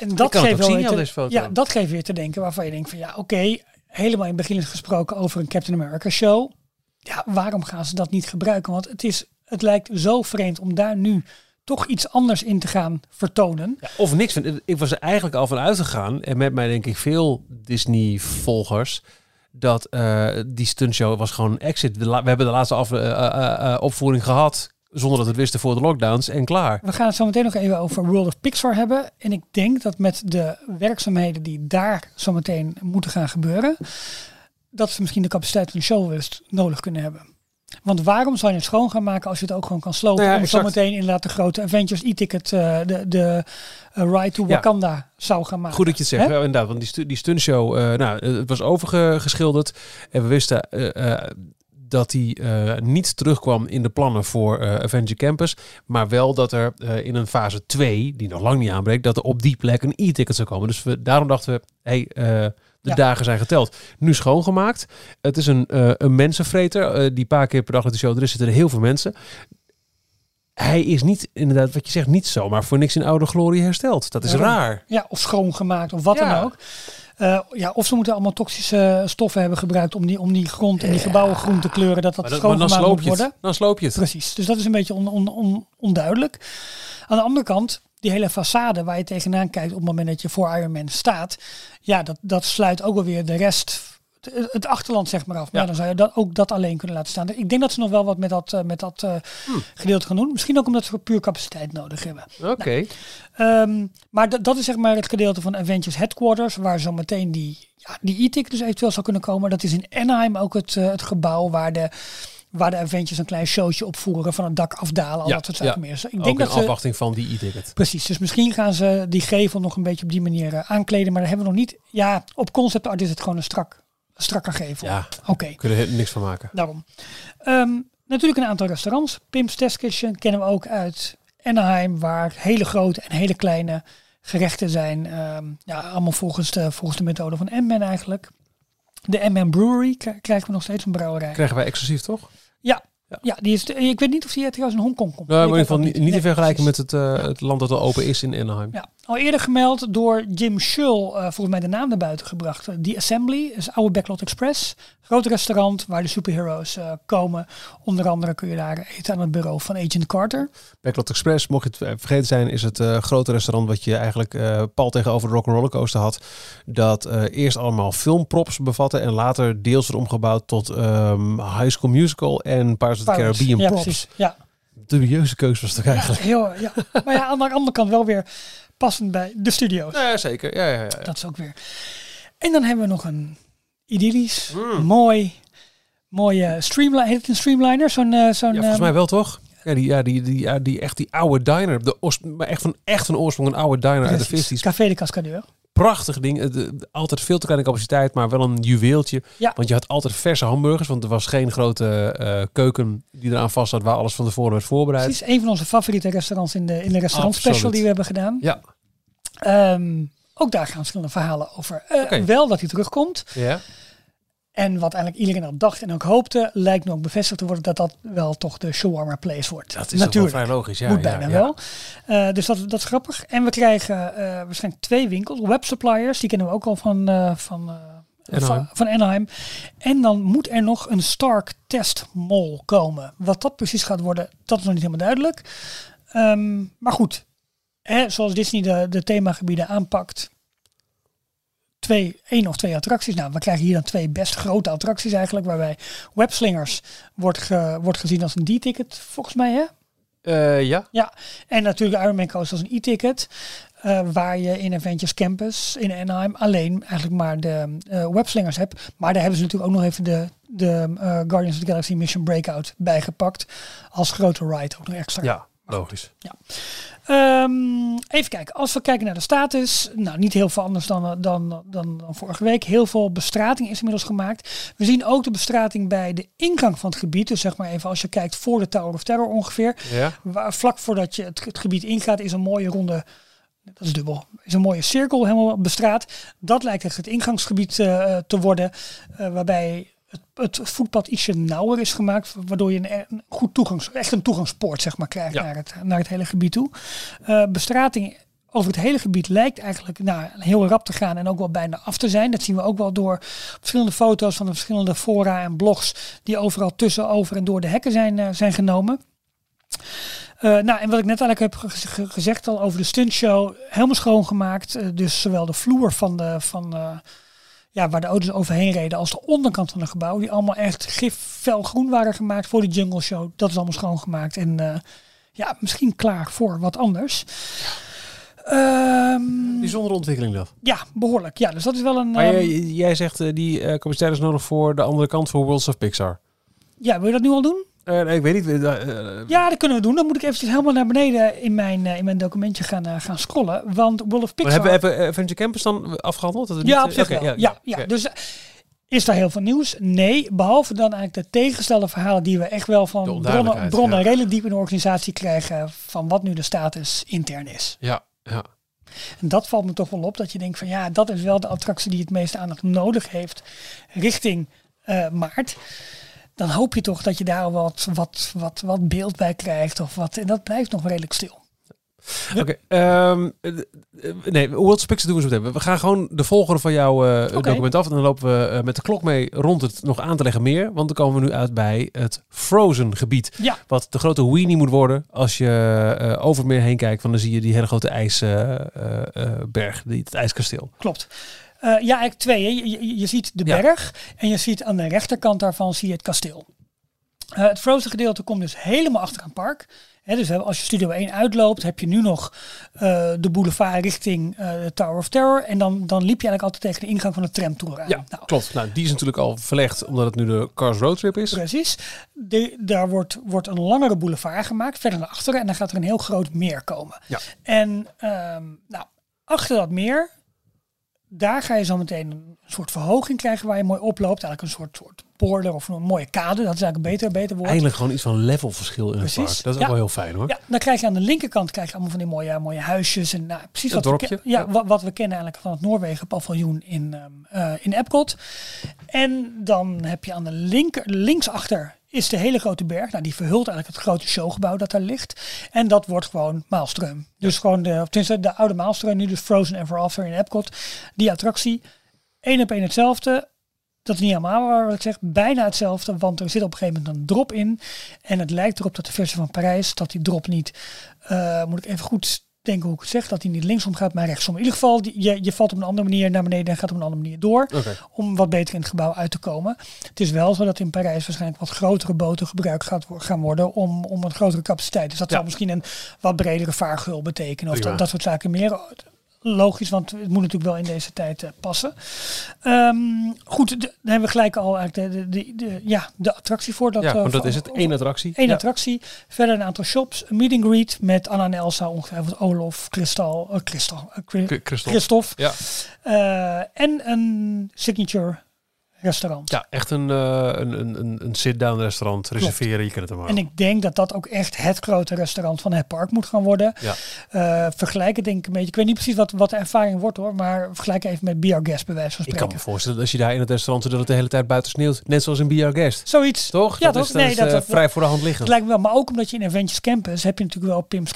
Speaker 3: en dat geeft wel
Speaker 2: zien
Speaker 3: te,
Speaker 2: foto.
Speaker 3: Ja, dat geeft weer te denken waarvan je denkt van ja, oké, helemaal in het begin is gesproken over een Captain America show. Ja, waarom gaan ze dat niet gebruiken? Want het is, het lijkt zo vreemd om daar nu toch iets anders in te gaan vertonen.
Speaker 2: ja, of niks. Ik was er eigenlijk al van uitgegaan. En met mij denk ik veel Disney-volgers. Dat eh, die stuntshow was gewoon exit. We, hebben de laatste af, eh, eh, opvoering gehad. Zonder dat het wisten voor de lockdowns. En klaar.
Speaker 3: We gaan het zo meteen nog even over World of Pixar hebben. En ik denk dat met de werkzaamheden die daar zo meteen moeten gaan gebeuren, dat ze misschien de capaciteit van de nodig kunnen hebben. Want waarom zou je het schoon gaan maken als je het ook gewoon kan slopen?
Speaker 2: Nou ja,
Speaker 3: om
Speaker 2: exact.
Speaker 3: zometeen inderdaad de grote Avengers e-ticket, eh, de, de eh, Ride to
Speaker 2: Ja.
Speaker 3: Wakanda zou gaan maken.
Speaker 2: Goed dat je het zegt. Ja, inderdaad, want die, stu die stuntshow, eh nou, het was overgeschilderd. En we wisten dat die eh, niet terugkwam in de plannen voor eh Avenger Campus. Maar wel dat er eh, in een fase 2, die nog lang niet aanbreekt, dat er op die plek een e-ticket zou komen. Dus we, daarom dachten we, hey, de
Speaker 3: Ja.
Speaker 2: dagen zijn geteld. Nu schoongemaakt. Het is een, een mensenvreter. Die paar keer per dag dat de show er is, zitten er heel veel mensen. hij is niet, inderdaad, wat je zegt, niet zomaar voor niks in oude glorie hersteld. Dat is raar.
Speaker 3: Ja, of schoongemaakt of wat
Speaker 2: Ja.
Speaker 3: dan ook. Eh, ja, of ze moeten allemaal toxische stoffen hebben gebruikt om die, om die grond en die gebouwen groen te kleuren, dat dat
Speaker 2: Maar,
Speaker 3: schoongemaakt
Speaker 2: sloop
Speaker 3: moet
Speaker 2: het.
Speaker 3: worden.
Speaker 2: Dan sloop je het.
Speaker 3: Precies, dus dat is een beetje on, on, on- onduidelijk. Aan de andere kant, die hele façade waar je tegenaan kijkt op het moment dat je voor Ironman staat, ja, dat, dat sluit ook alweer de rest, het- achterland zeg maar af. Maar
Speaker 2: Ja.
Speaker 3: dan zou je dat, ook dat alleen kunnen laten staan. Ik denk dat ze nog wel wat met dat, eh, met dat eh,
Speaker 2: Hmm.
Speaker 3: gedeelte gaan doen. Misschien ook omdat ze puur capaciteit nodig hebben.
Speaker 2: Oké.
Speaker 3: Ehm, maar dat, is zeg maar het gedeelte van Avengers Headquarters, waar zo meteen die, ja, die e-ticket dus eventueel zou kunnen komen. Dat is in Anaheim ook het, eh, het gebouw waar de, waar de Avengers een klein showtje opvoeren, van het dak afdalen, al
Speaker 2: Ja,
Speaker 3: dat soort zaken
Speaker 2: ja.
Speaker 3: meer. Dus ik
Speaker 2: Ook
Speaker 3: denk
Speaker 2: in
Speaker 3: dat ze,
Speaker 2: afwachting van die e-ticket.
Speaker 3: Precies, dus misschien gaan ze die gevel nog een beetje op die manier aankleden, maar daar hebben we nog niet. Ja, op concept art is het gewoon een strak, strakke gevel.
Speaker 2: Ja,
Speaker 3: Oké.
Speaker 2: kunnen er niks van maken.
Speaker 3: Daarom. Ehm, natuurlijk een aantal restaurants. Pim's Test Kitchen kennen we ook uit Anaheim, waar hele grote en hele kleine gerechten zijn. Ehm, ja, allemaal volgens de, volgens de methode van M-Man eigenlijk. De M-Man Brewery krijgen we nog steeds een brouwerij.
Speaker 2: Krijgen wij exclusief, toch?
Speaker 3: Ja,
Speaker 2: Ja.
Speaker 3: ja. die is, ik weet niet of die trouwens in Hongkong komt.
Speaker 2: Nou, maar in ieder geval niet, niet te vergelijken
Speaker 3: precies.
Speaker 2: met het, eh, het land dat al open is in Anaheim.
Speaker 3: Ja, al eerder gemeld door Jim Schull, eh, volgens mij de naam naar buiten gebracht. Eh, The Assembly is oude Backlot Express. Groot restaurant waar de superheroes eh, komen. Onder andere kun je daar eten aan het bureau van Agent Carter.
Speaker 2: Backlot Express, mocht je het eh, vergeten zijn, is het eh, grote restaurant wat je eigenlijk eh pal tegenover de Rock'n'Roller Coaster had. Dat eh, eerst allemaal filmprops bevatte en later deels werd omgebouwd tot ehm, High School Musical en Pirates of the
Speaker 3: Pirates.
Speaker 2: Caribbean
Speaker 3: ja,
Speaker 2: props.
Speaker 3: precies. Ja,
Speaker 2: Dubieuze keuze was toch
Speaker 3: ja,
Speaker 2: eigenlijk?
Speaker 3: heel, ja. Maar ja, aan de andere kant wel weer passend bij de studio's.
Speaker 2: Ja, zeker. Ja, ja, ja.
Speaker 3: Dat is ook weer. En dan hebben we nog een idyllisch,
Speaker 2: Mm.
Speaker 3: mooi, mooie streamliner. Heet het een streamliner? Zo'n, eh, zo'n,
Speaker 2: Ja, volgens
Speaker 3: ehm,
Speaker 2: mij wel toch? Ja, die, ja, die, die, ja, die, echt die oude diner. De maar echt van echt een oorsprong, een oude diner uit de
Speaker 3: precies.
Speaker 2: 50s.
Speaker 3: Café de Cascadeur.
Speaker 2: Prachtig ding. Het, eh, altijd veel te kleine capaciteit, maar wel een juweeltje.
Speaker 3: Ja.
Speaker 2: Want je had altijd verse hamburgers, want er was geen grote eh, keuken die eraan vast zat waar alles van tevoren werd voorbereid.
Speaker 3: Precies, een van onze favoriete restaurants in de, in de restaurant special die we hebben gedaan.
Speaker 2: Ja.
Speaker 3: Ehm, ook daar gaan verschillende verhalen over. Eh. Wel dat hij terugkomt.
Speaker 2: Ja.
Speaker 3: En wat eigenlijk iedereen al dacht en ook hoopte, lijkt nu ook bevestigd te worden dat dat wel toch de shawarma place wordt.
Speaker 2: Dat is toch
Speaker 3: Natuurlijk.
Speaker 2: wel vrij logisch. Ja,
Speaker 3: Moet bijna
Speaker 2: ja.
Speaker 3: wel. Eh, dus dat, dat is grappig. En we krijgen eh, waarschijnlijk twee winkels. Web suppliers, die kennen we ook al van, eh, van,
Speaker 2: Anaheim.
Speaker 3: van, van Anaheim. En dan moet er nog een Stark Test Mall komen. Wat dat precies gaat worden, dat is nog niet helemaal duidelijk. Ehm, maar goed, hè, zoals Disney de, de themagebieden aanpakt. Twee, één of twee attracties. Nou, we krijgen hier dan twee best grote attracties eigenlijk. Waarbij Webslingers wordt, ge- wordt gezien als een D-ticket, volgens mij hè?
Speaker 2: Eh, ja.
Speaker 3: Ja, en natuurlijk Ironman Coast als een e-ticket. eh, waar je in Avengers Campus in Anaheim alleen eigenlijk maar de eh, webslingers hebt. Maar daar hebben ze natuurlijk ook nog even de, de Guardians of the Galaxy Mission Breakout bijgepakt. Als grote ride ook nog extra.
Speaker 2: Ja, logisch.
Speaker 3: Ehm, even kijken, als we kijken naar de status, nou niet heel veel anders dan, dan, dan, dan vorige week. Heel veel bestrating is inmiddels gemaakt. We zien ook de bestrating bij de ingang van het gebied. Dus zeg maar even als je kijkt voor de Tower of Terror ongeveer.
Speaker 2: Ja.
Speaker 3: Waar, vlak voordat je het, het gebied ingaat is een mooie ronde, dat is dubbel, is een mooie cirkel helemaal bestraat. Dat lijkt echt het ingangsgebied eh, te worden, eh, waarbij het, het voetpad ietsje nauwer is gemaakt, waardoor je een, een goed toegangs, echt een toegangspoort zeg maar krijgt
Speaker 2: Ja.
Speaker 3: naar, het, naar het hele gebied toe. Eh, bestrating over het hele gebied lijkt eigenlijk nou, heel rap te gaan en ook wel bijna af te zijn. Dat zien we ook wel door verschillende foto's van de verschillende fora en blogs die overal tussen, over en door de hekken zijn, eh, zijn genomen. Eh, nou, en wat ik net eigenlijk heb ge- ge- gezegd al over de stuntshow, helemaal schoongemaakt. Dus zowel de vloer van de, van, ja, waar de auto's overheen reden, als de onderkant van het gebouw, die allemaal echt gif felgroen waren gemaakt voor de jungle show. Dat is allemaal schoongemaakt en eh, ja, misschien klaar voor wat anders. Ehm,
Speaker 2: Bijzondere ontwikkeling dat.
Speaker 3: ja, behoorlijk. Ja, dus dat is wel een.
Speaker 2: Maar
Speaker 3: ehm,
Speaker 2: jij, jij zegt eh, die eh, capaciteit is nodig voor de andere kant voor Worlds of Pixar.
Speaker 3: ja, wil je dat nu al doen?
Speaker 2: Eh, nee, ik weet niet. eh, eh,
Speaker 3: Ja, dat kunnen we doen. Dan moet ik eventjes helemaal naar beneden in mijn, eh, in mijn documentje gaan, gaan scrollen. Want World of
Speaker 2: maar
Speaker 3: Pixar...
Speaker 2: hebben we even Avenger Campus dan afgehandeld? Dat het
Speaker 3: Ja,
Speaker 2: niet,
Speaker 3: op wel. Ja, ja. Dus is daar heel veel nieuws? Nee, behalve dan eigenlijk de tegengestelde verhalen die we echt wel van bronnen, bronnen
Speaker 2: ja.
Speaker 3: redelijk diep in de organisatie krijgen van wat nu de status intern is.
Speaker 2: Ja, ja.
Speaker 3: En dat valt me toch wel op dat je denkt van ja, dat is wel de attractie die het meeste aandacht nodig heeft richting eh, maart. Dan hoop je toch dat je daar wat, wat, wat, wat beeld bij krijgt. Of wat, en dat blijft nog redelijk stil.
Speaker 2: Oké, ehm, eh, eh, nee, World Spixen doen we zo meteen. We gaan gewoon de volgorde van jouw eh, document af. En dan lopen we met de klok mee rond het nog aan te leggen meer. Want dan komen we nu uit bij het Frozen gebied.
Speaker 3: Ja.
Speaker 2: Wat de grote weenie moet worden. Als je over het meer heen kijkt, van dan zie je die hele grote ijsberg. die het ijskasteel.
Speaker 3: Klopt. Eh, ja, eigenlijk twee. Je, je, je ziet de
Speaker 2: Ja.
Speaker 3: berg en je ziet aan de rechterkant daarvan zie je het kasteel. Eh, het Frozen gedeelte komt dus helemaal achter aan het park. Dus als je Studio 1 uitloopt, heb je nu nog eh, de boulevard richting de Tower of Terror. En dan, dan liep je eigenlijk altijd tegen de ingang van de tramtour aan.
Speaker 2: Ja,
Speaker 3: Nou,
Speaker 2: klopt. Nou, die is natuurlijk al verlegd omdat het nu de Cars Road Trip is.
Speaker 3: Precies. De, daar wordt, wordt een langere boulevard gemaakt, verder naar achteren. En dan gaat er een heel groot meer komen.
Speaker 2: Ja.
Speaker 3: En ehm, nou, achter dat meer, daar ga je zo meteen een soort verhoging krijgen waar je mooi oploopt. Eigenlijk een soort, soort border of een mooie kade. Dat is eigenlijk een beter, beter woord.
Speaker 2: Eindelijk gewoon iets van levelverschil in het park. Dat is
Speaker 3: Ja.
Speaker 2: ook wel heel fijn hoor.
Speaker 3: Ja, dan krijg je aan de linkerkant krijg je allemaal van die mooie, mooie huisjes. En nou, precies
Speaker 2: Een
Speaker 3: wat we, ja,
Speaker 2: Ja.
Speaker 3: Wat, wat we kennen eigenlijk van het Noorwegen paviljoen in, ehm, eh, in Epcot. En dan heb je aan de linker, linksachter is de hele grote berg. Nou, die verhult eigenlijk het grote showgebouw dat daar ligt. En dat wordt gewoon Maalstroom. Dus gewoon de, of tenminste de oude Maalstroom, nu dus Frozen Ever After in Epcot. Die attractie, één op één hetzelfde. Dat is niet helemaal waar wat ik zeg, bijna hetzelfde, want er zit op een gegeven moment een drop in. En het lijkt erop dat de versie van Parijs, dat die drop niet, eh, moet ik even goed denken hoe ik het zeg, dat die niet linksom gaat, maar rechtsom. In ieder geval, je, je valt op een andere manier naar beneden en gaat op een andere manier door om wat beter in het gebouw uit te komen. Het is wel zo dat in Parijs waarschijnlijk wat grotere boten gebruikt gaat, gaan worden om, om een grotere capaciteit. Dus dat
Speaker 2: Ja.
Speaker 3: zal misschien een wat bredere vaargeul betekenen of dat, dat soort zaken meer. Logisch, want het moet natuurlijk wel in deze tijd eh, passen. Ehm, goed, de- dan hebben we gelijk al eigenlijk de, de, ja, de attractie voor. Dat,
Speaker 2: Ja,
Speaker 3: eh,
Speaker 2: want dat is het. één attractie.
Speaker 3: Eén
Speaker 2: Ja.
Speaker 3: attractie. Verder een aantal shops. Een meet and greet met Anna en Elsa. Ongetwijfeld Olof, Kristal, eh, Kristal,
Speaker 2: K- Christophe. Ja.
Speaker 3: En een signature restaurant.
Speaker 2: Ja, echt een, eh, een, een, een, sit-down restaurant. Reserveren, je kent het maar.
Speaker 3: En ik denk dat dat ook echt het grote restaurant van het park moet gaan worden.
Speaker 2: Ja.
Speaker 3: Eh, vergelijk het denk ik een beetje. Ik weet niet precies wat, wat de ervaring wordt hoor. Maar vergelijk even met BR Guest bij wijze van
Speaker 2: Ik kan
Speaker 3: spreken.
Speaker 2: me voorstellen dat als je daar in het restaurant zit, dat het de hele tijd buiten sneeuwt. Net zoals in BR Guest.
Speaker 3: Zoiets.
Speaker 2: Toch?
Speaker 3: Ja,
Speaker 2: dat
Speaker 3: toch?
Speaker 2: is, dat
Speaker 3: Nee,
Speaker 2: is, eh,
Speaker 3: dat-
Speaker 2: vrij voor de hand
Speaker 3: Het
Speaker 2: liggend.
Speaker 3: lijkt me wel, maar ook omdat je in Adventures Campus heb je natuurlijk wel Pim's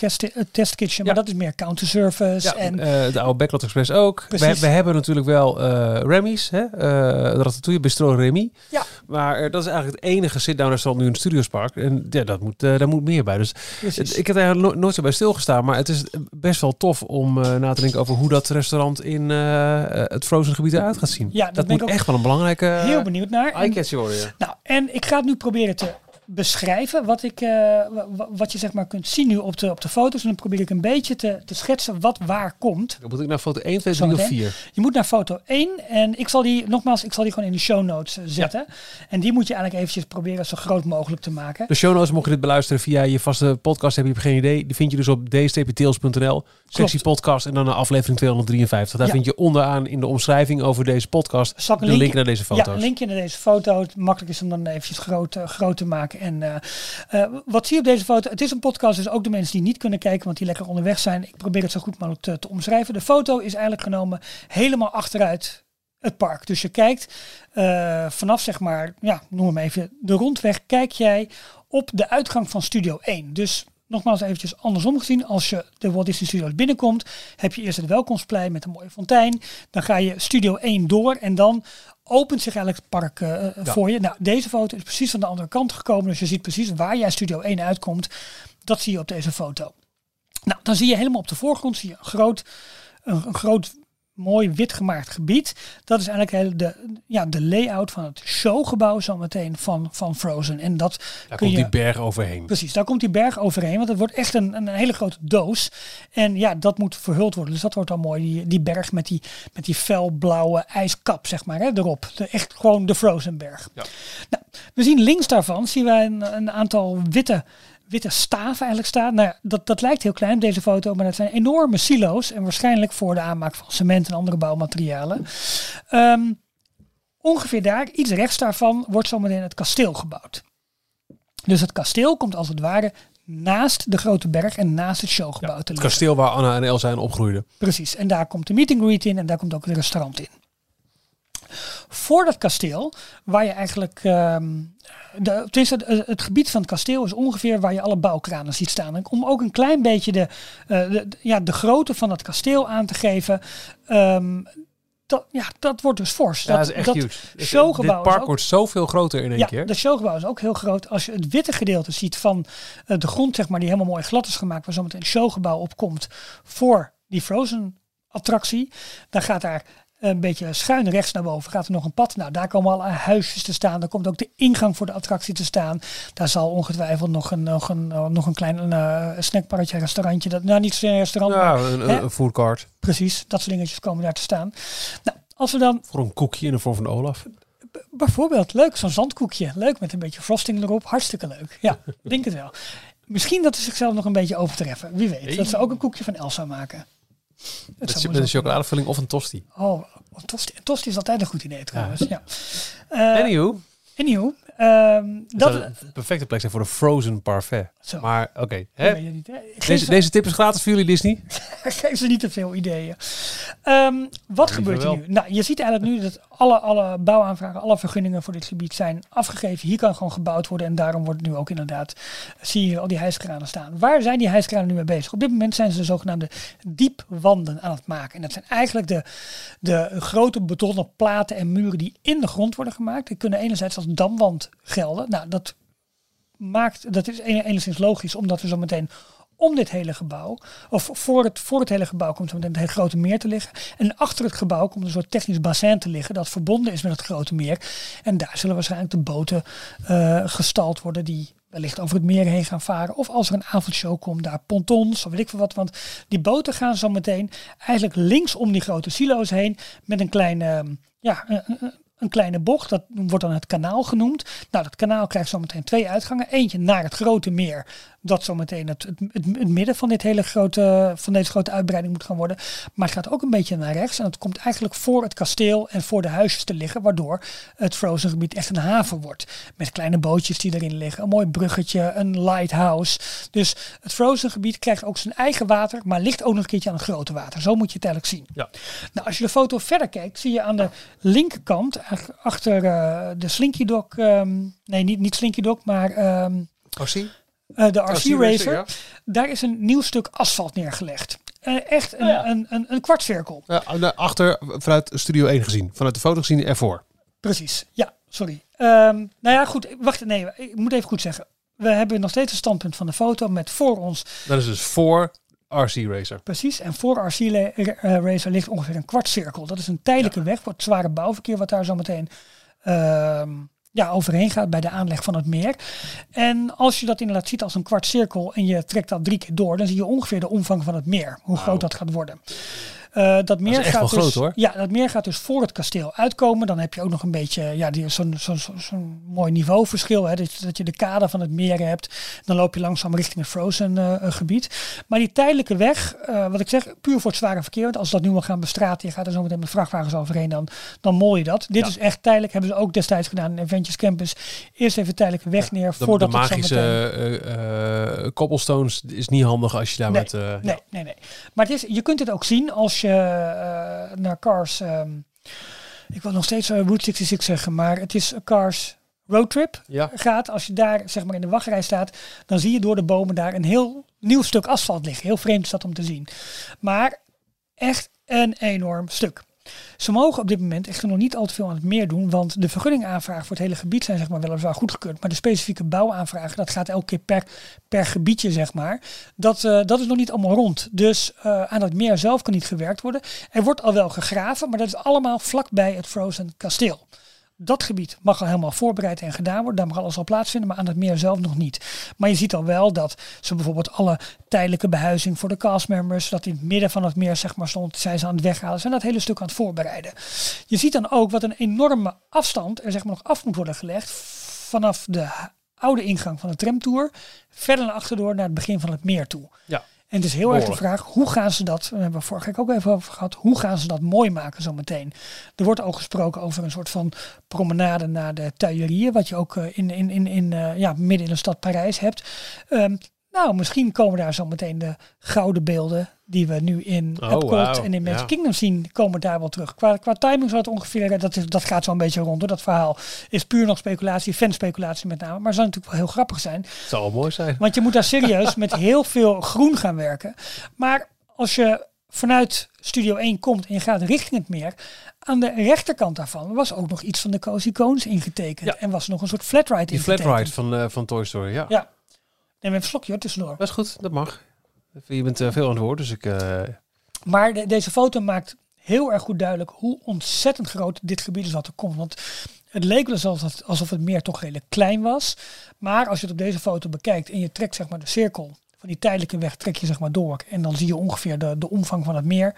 Speaker 3: Test Kitchen, maar dat is meer counter service.
Speaker 2: Ja,
Speaker 3: en
Speaker 2: de oude Backlot Express ook. We,
Speaker 3: Precies.
Speaker 2: we hebben natuurlijk wel Remy's, hè? eh de Ratatouille Bistro Remy.
Speaker 3: Ja.
Speaker 2: Maar eh, dat is eigenlijk het enige sit-down restaurant nu in het Studiospark. En ja, dat moet, eh, daar moet meer bij. Dus
Speaker 3: precies.
Speaker 2: ik heb daar no- nooit zo bij stilgestaan. Maar het is best wel tof om eh, na te denken over hoe dat restaurant in het Frozen gebied eruit gaat zien.
Speaker 3: Ja, dat
Speaker 2: moet echt wel een belangrijke
Speaker 3: heel benieuwd naar.
Speaker 2: Eye-catcher worden.
Speaker 3: Nou, en ik ga het nu proberen te beschrijven wat, ik, eh, wa- wa- wat je zeg maar kunt zien nu op de, op de foto's. En dan probeer ik een beetje te, te schetsen wat waar komt.
Speaker 2: Dan moet ik naar foto 1, 2, 3 of
Speaker 3: Zometeen.
Speaker 2: 4.
Speaker 3: Je moet naar foto 1 en ik zal die, nogmaals, ik zal die gewoon in de show notes eh, zetten. En die moet je eigenlijk eventjes proberen zo groot mogelijk te maken.
Speaker 2: De show notes, mocht je dit beluisteren via je vaste podcast, heb je geen idee. Die vind je dus op d-tails.nl. Sectie podcast en dan naar aflevering 253. Daar
Speaker 3: Ja.
Speaker 2: vind je onderaan in de omschrijving over deze podcast de
Speaker 3: een
Speaker 2: link naar deze foto's.
Speaker 3: Ja, een linkje naar deze foto. Het makkelijk is om dan eventjes groot, eh, groot te maken. En eh, eh, wat zie je op deze foto? Het is een podcast, dus ook de mensen die niet kunnen kijken, want die lekker onderweg zijn. Ik probeer het zo goed mogelijk te, te omschrijven. De foto is eigenlijk genomen helemaal achteruit het park. Dus je kijkt eh, vanaf zeg maar, ja, noem hem even de rondweg, kijk jij op de uitgang van Studio 1. Dus nogmaals eventjes andersom gezien. Als je de Walt Disney Studios binnenkomt, heb je eerst het welkomstplein met een mooie fontein. Dan ga je Studio 1 door en dan opent zich eigenlijk het park eh, voor je. Nou, deze foto is precies van de andere kant gekomen. Dus je ziet precies waar jij Studio 1 uitkomt. Dat zie je op deze foto. Nou, dan zie je helemaal op de voorgrond zie je een groot, een, een groot mooi wit gemaakt gebied. Dat is eigenlijk de, ja, de layout van het showgebouw zometeen van, van Frozen. En dat
Speaker 2: Daar
Speaker 3: kun
Speaker 2: komt
Speaker 3: je,
Speaker 2: die berg overheen.
Speaker 3: Precies, daar komt die berg overheen, want het wordt echt een, een hele grote doos. En ja, dat moet verhuld worden. Dus dat wordt dan mooi, die, die berg met die, met die felblauwe ijskap, zeg maar, hè, erop. De, echt gewoon de Frozen berg.
Speaker 2: Ja.
Speaker 3: Nou, we zien links daarvan, zien wij een, een aantal witte, witte staven eigenlijk staan. Nou dat, dat lijkt heel klein op deze foto, maar dat zijn enorme silo's. En waarschijnlijk voor de aanmaak van cement en andere bouwmaterialen. Ehm, ongeveer daar, iets rechts daarvan, wordt zometeen het kasteel gebouwd. Dus het kasteel komt als het ware naast de grote berg en naast het showgebouw te
Speaker 2: Het
Speaker 3: liggen.
Speaker 2: kasteel waar Anna en Elsa in opgroeiden.
Speaker 3: Precies. En daar komt de meet and greet in en daar komt ook het restaurant in. Voor dat kasteel, waar je eigenlijk... ehm de, tenminste, het, het gebied van het kasteel is ongeveer waar je alle bouwkranen ziet staan. En om ook een klein beetje de, eh, de, ja, de grootte van het kasteel aan te geven... ehm, dat, ja, dat wordt dus fors.
Speaker 2: Ja, dat is echt huge. Dit-
Speaker 3: showgebouw
Speaker 2: Dit
Speaker 3: is
Speaker 2: park
Speaker 3: ook-
Speaker 2: wordt zoveel groter in één
Speaker 3: ja,
Speaker 2: keer.
Speaker 3: de showgebouw is ook heel groot. Als je het witte gedeelte ziet van eh, de grond, zeg maar, die helemaal mooi glad is gemaakt, waar zometeen een showgebouw op komt voor die Frozen attractie, dan gaat daar een beetje schuin rechts naar boven, gaat er nog een pad. Nou, daar komen alle huisjes te staan. Daar komt ook de ingang voor de attractie te staan. Daar zal ongetwijfeld nog een, nog een, eh, nog een klein eh, snackbarretje, restaurantje. Dat, nou, niet zo'n restaurant,
Speaker 2: Ja, een, een, een foodcart.
Speaker 3: precies. Dat soort dingetjes komen daar te staan. Nou, als we dan
Speaker 2: Voor een koekje in de vorm van Olaf.
Speaker 3: Bijvoorbeeld, leuk, zo'n zandkoekje. Leuk met een beetje frosting erop. Hartstikke leuk. Ja, *laughs* denk het wel. Misschien dat ze zichzelf nog een beetje overtreffen. Wie weet. Dat ze ook een koekje van Elsa maken.
Speaker 2: Met, met een chocoladevulling of een tosti.
Speaker 3: Oh, een tosti, een tosti is altijd een goed idee trouwens. Ja. *laughs* Eh,
Speaker 2: Anywho,
Speaker 3: anywho, ehm,
Speaker 2: dat een perfecte plek zijn voor de frozen parfait.
Speaker 3: Zo,
Speaker 2: Maar oké,
Speaker 3: geef
Speaker 2: deze,
Speaker 3: ze-
Speaker 2: deze tip is gratis voor jullie Disney. *laughs*
Speaker 3: geef ze niet te veel ideeën. Ehm, wat gebeurt er nu? Nou, je ziet eigenlijk nu dat alle, alle bouwaanvragen, alle vergunningen voor dit gebied zijn afgegeven. Hier kan gewoon gebouwd worden en daarom wordt nu ook inderdaad, zie je al die hijskranen staan. Waar zijn die hijskranen nu mee bezig? Op dit moment zijn ze de zogenaamde diepwanden aan het maken. En dat zijn eigenlijk de, de grote betonnen platen en muren die in de grond worden gemaakt. Die kunnen enerzijds als damwand gelden. Nou, dat maakt, dat is enigszins logisch, omdat we zo meteen om dit hele gebouw, of voor het, voor het hele gebouw komt zo meteen het grote meer te liggen. En achter het gebouw komt een soort technisch bassin te liggen dat verbonden is met het grote meer. En daar zullen waarschijnlijk de boten eh, gestald worden die wellicht over het meer heen gaan varen. Of als er een avondshow komt, daar pontons of weet ik veel wat. Want die boten gaan zo meteen eigenlijk links om die grote silo's heen met een kleine, ja, een, kleine bocht. Dat wordt dan het kanaal genoemd. Nou, dat kanaal krijgt zometeen twee uitgangen. Eentje naar het grote meer. Dat zometeen het, het, het, het midden van, dit hele grote, van deze grote uitbreiding moet gaan worden. Maar het gaat ook een beetje naar rechts. En het komt eigenlijk voor het kasteel en voor de huisjes te liggen. Waardoor het Frozen gebied echt een haven wordt. Met kleine bootjes die erin liggen. Een mooi bruggetje, een lighthouse. Dus het Frozen gebied krijgt ook zijn eigen water. Maar ligt ook nog een keertje aan het grote water. Zo moet je het eigenlijk zien.
Speaker 2: Ja.
Speaker 3: Nou, als je de foto verder kijkt, zie je aan de linkerkant, achter eh, de Slinky Dog, ehm, nee, niet, niet Slinky Dog, maar ehm,
Speaker 2: Oh,
Speaker 3: eh, de RC Racer,
Speaker 2: ja.
Speaker 3: daar is een nieuw stuk asfalt neergelegd. Eh, echt een,
Speaker 2: Oh ja.
Speaker 3: een, een, een kwartcirkel.
Speaker 2: Naar achter, vanuit Studio 1 gezien. Vanuit de foto gezien ervoor.
Speaker 3: Precies, ja, sorry. Ehm, nou ja, goed, wacht, nee, ik moet even goed zeggen. We hebben nog steeds een standpunt van de foto met voor ons
Speaker 2: Dat is dus voor RC Racer.
Speaker 3: Precies, en voor RC eh, Racer ligt ongeveer een kwartcirkel. Dat is een tijdelijke weg voor het zware bouwverkeer wat daar zo meteen ehm, ja, overheen gaat bij de aanleg van het meer. En als je dat inderdaad ziet als een kwartcirkel en je trekt dat drie keer door, dan zie je ongeveer de omvang van het meer, hoe groot dat gaat worden. Eh, dat meer gaat dus,
Speaker 2: groot, hoor.
Speaker 3: Ja, dat meer gaat dus voor het kasteel uitkomen. Dan heb je ook nog een beetje ja, die- zo'n zo'n zo'n- zo'n mooi niveauverschil. Hè, dat, dat je de kade van het meer hebt. Dan loop je langzaam richting het frozen eh, eh, gebied. Maar die tijdelijke weg, wat ik zeg, puur voor het zware verkeer. Want als dat nu al gaan bestraten, je gaat er zo meteen met vrachtwagens overheen, dan, dan mol je dat. Dit
Speaker 2: Ja.
Speaker 3: is echt tijdelijk, hebben ze ook destijds gedaan in Adventures Campus. Eerst even tijdelijke weg neer,
Speaker 2: De, de
Speaker 3: voordat zo
Speaker 2: magische eh, cobblestones is niet handig als je daar
Speaker 3: Nee,
Speaker 2: met...
Speaker 3: Nee, nee, nee. Maar het is, je kunt het ook zien als je eh, naar Cars. ehm, ik wil nog steeds eh, Route 66 zeggen, maar het is Cars Roadtrip
Speaker 2: Ja.
Speaker 3: gaat. Als je daar zeg maar in de wachtrij staat, dan zie je door de bomen daar een heel nieuw stuk asfalt liggen. Heel vreemd is dat om te zien. Maar echt een enorm stuk. Ze mogen op dit moment echt nog niet al te veel aan het meer doen, want de vergunningaanvragen voor het hele gebied zijn zeg maar weliswaar goedgekeurd, maar de specifieke bouwaanvragen, dat gaat elke keer per, per gebiedje zeg maar, dat, eh, dat is nog niet allemaal rond. Dus eh, aan het meer zelf kan niet gewerkt worden. Er wordt al wel gegraven, maar dat is allemaal vlakbij het Frozen kasteel. Dat gebied mag al helemaal voorbereid en gedaan worden. Daar mag alles al plaatsvinden, maar aan het meer zelf nog niet. Maar je ziet al wel dat ze bijvoorbeeld alle tijdelijke behuizing voor de castmembers, dat in het midden van het meer zeg maar stond, zijn ze aan het weghalen. Ze zijn dat hele stuk aan het voorbereiden. Je ziet dan ook wat een enorme afstand er zeg maar nog af moet worden gelegd vanaf de oude ingang van de tramtour verder naar achterdoor naar het begin van het meer toe.
Speaker 2: Ja.
Speaker 3: En het is heel erg de vraag, hoe gaan ze dat, we hebben we vorige week ook even over gehad, hoe gaan ze dat mooi maken zometeen? Er wordt ook gesproken over een soort van promenade naar de Tuilerieën, wat je ook eh, in, in, in, in, eh, ja, midden in de stad Parijs hebt. Ehm, nou, misschien komen daar zometeen de gouden beelden die we nu in
Speaker 2: Oh,
Speaker 3: Epcot en in Magic
Speaker 2: ja.
Speaker 3: Kingdom zien, komen daar wel terug. Qua, qua timing zou het ongeveer, dat, is, dat gaat zo'n beetje rond. Hoor. Dat verhaal is puur nog speculatie, fanspeculatie met name. Maar zou natuurlijk wel heel grappig zijn.
Speaker 2: Het wel mooi zijn.
Speaker 3: Want je moet daar serieus *laughs* met heel veel groen gaan werken. Maar als je vanuit Studio 1 komt en je gaat richting het meer, aan de rechterkant daarvan was ook nog iets van de Cozy Cones ingetekend.
Speaker 2: Ja.
Speaker 3: En was nog een soort flatride
Speaker 2: Die
Speaker 3: ingetekend.
Speaker 2: flat ride van, eh, van Toy Story, ja.
Speaker 3: Ja. Neem even een slokje hoor, tussendoor.
Speaker 2: Dat is goed, dat mag. Je bent eh, veel aan het woord, dus ik... eh,
Speaker 3: Maar de- deze foto maakt heel erg goed duidelijk hoe ontzettend groot dit gebied is wat er komt. Want het leek wel alsof het, alsof het meer toch redelijk klein was. Maar als je het op deze foto bekijkt en je trekt zeg maar de cirkel van die tijdelijke weg, trek je zeg maar door. En dan zie je ongeveer de, de omvang van het meer.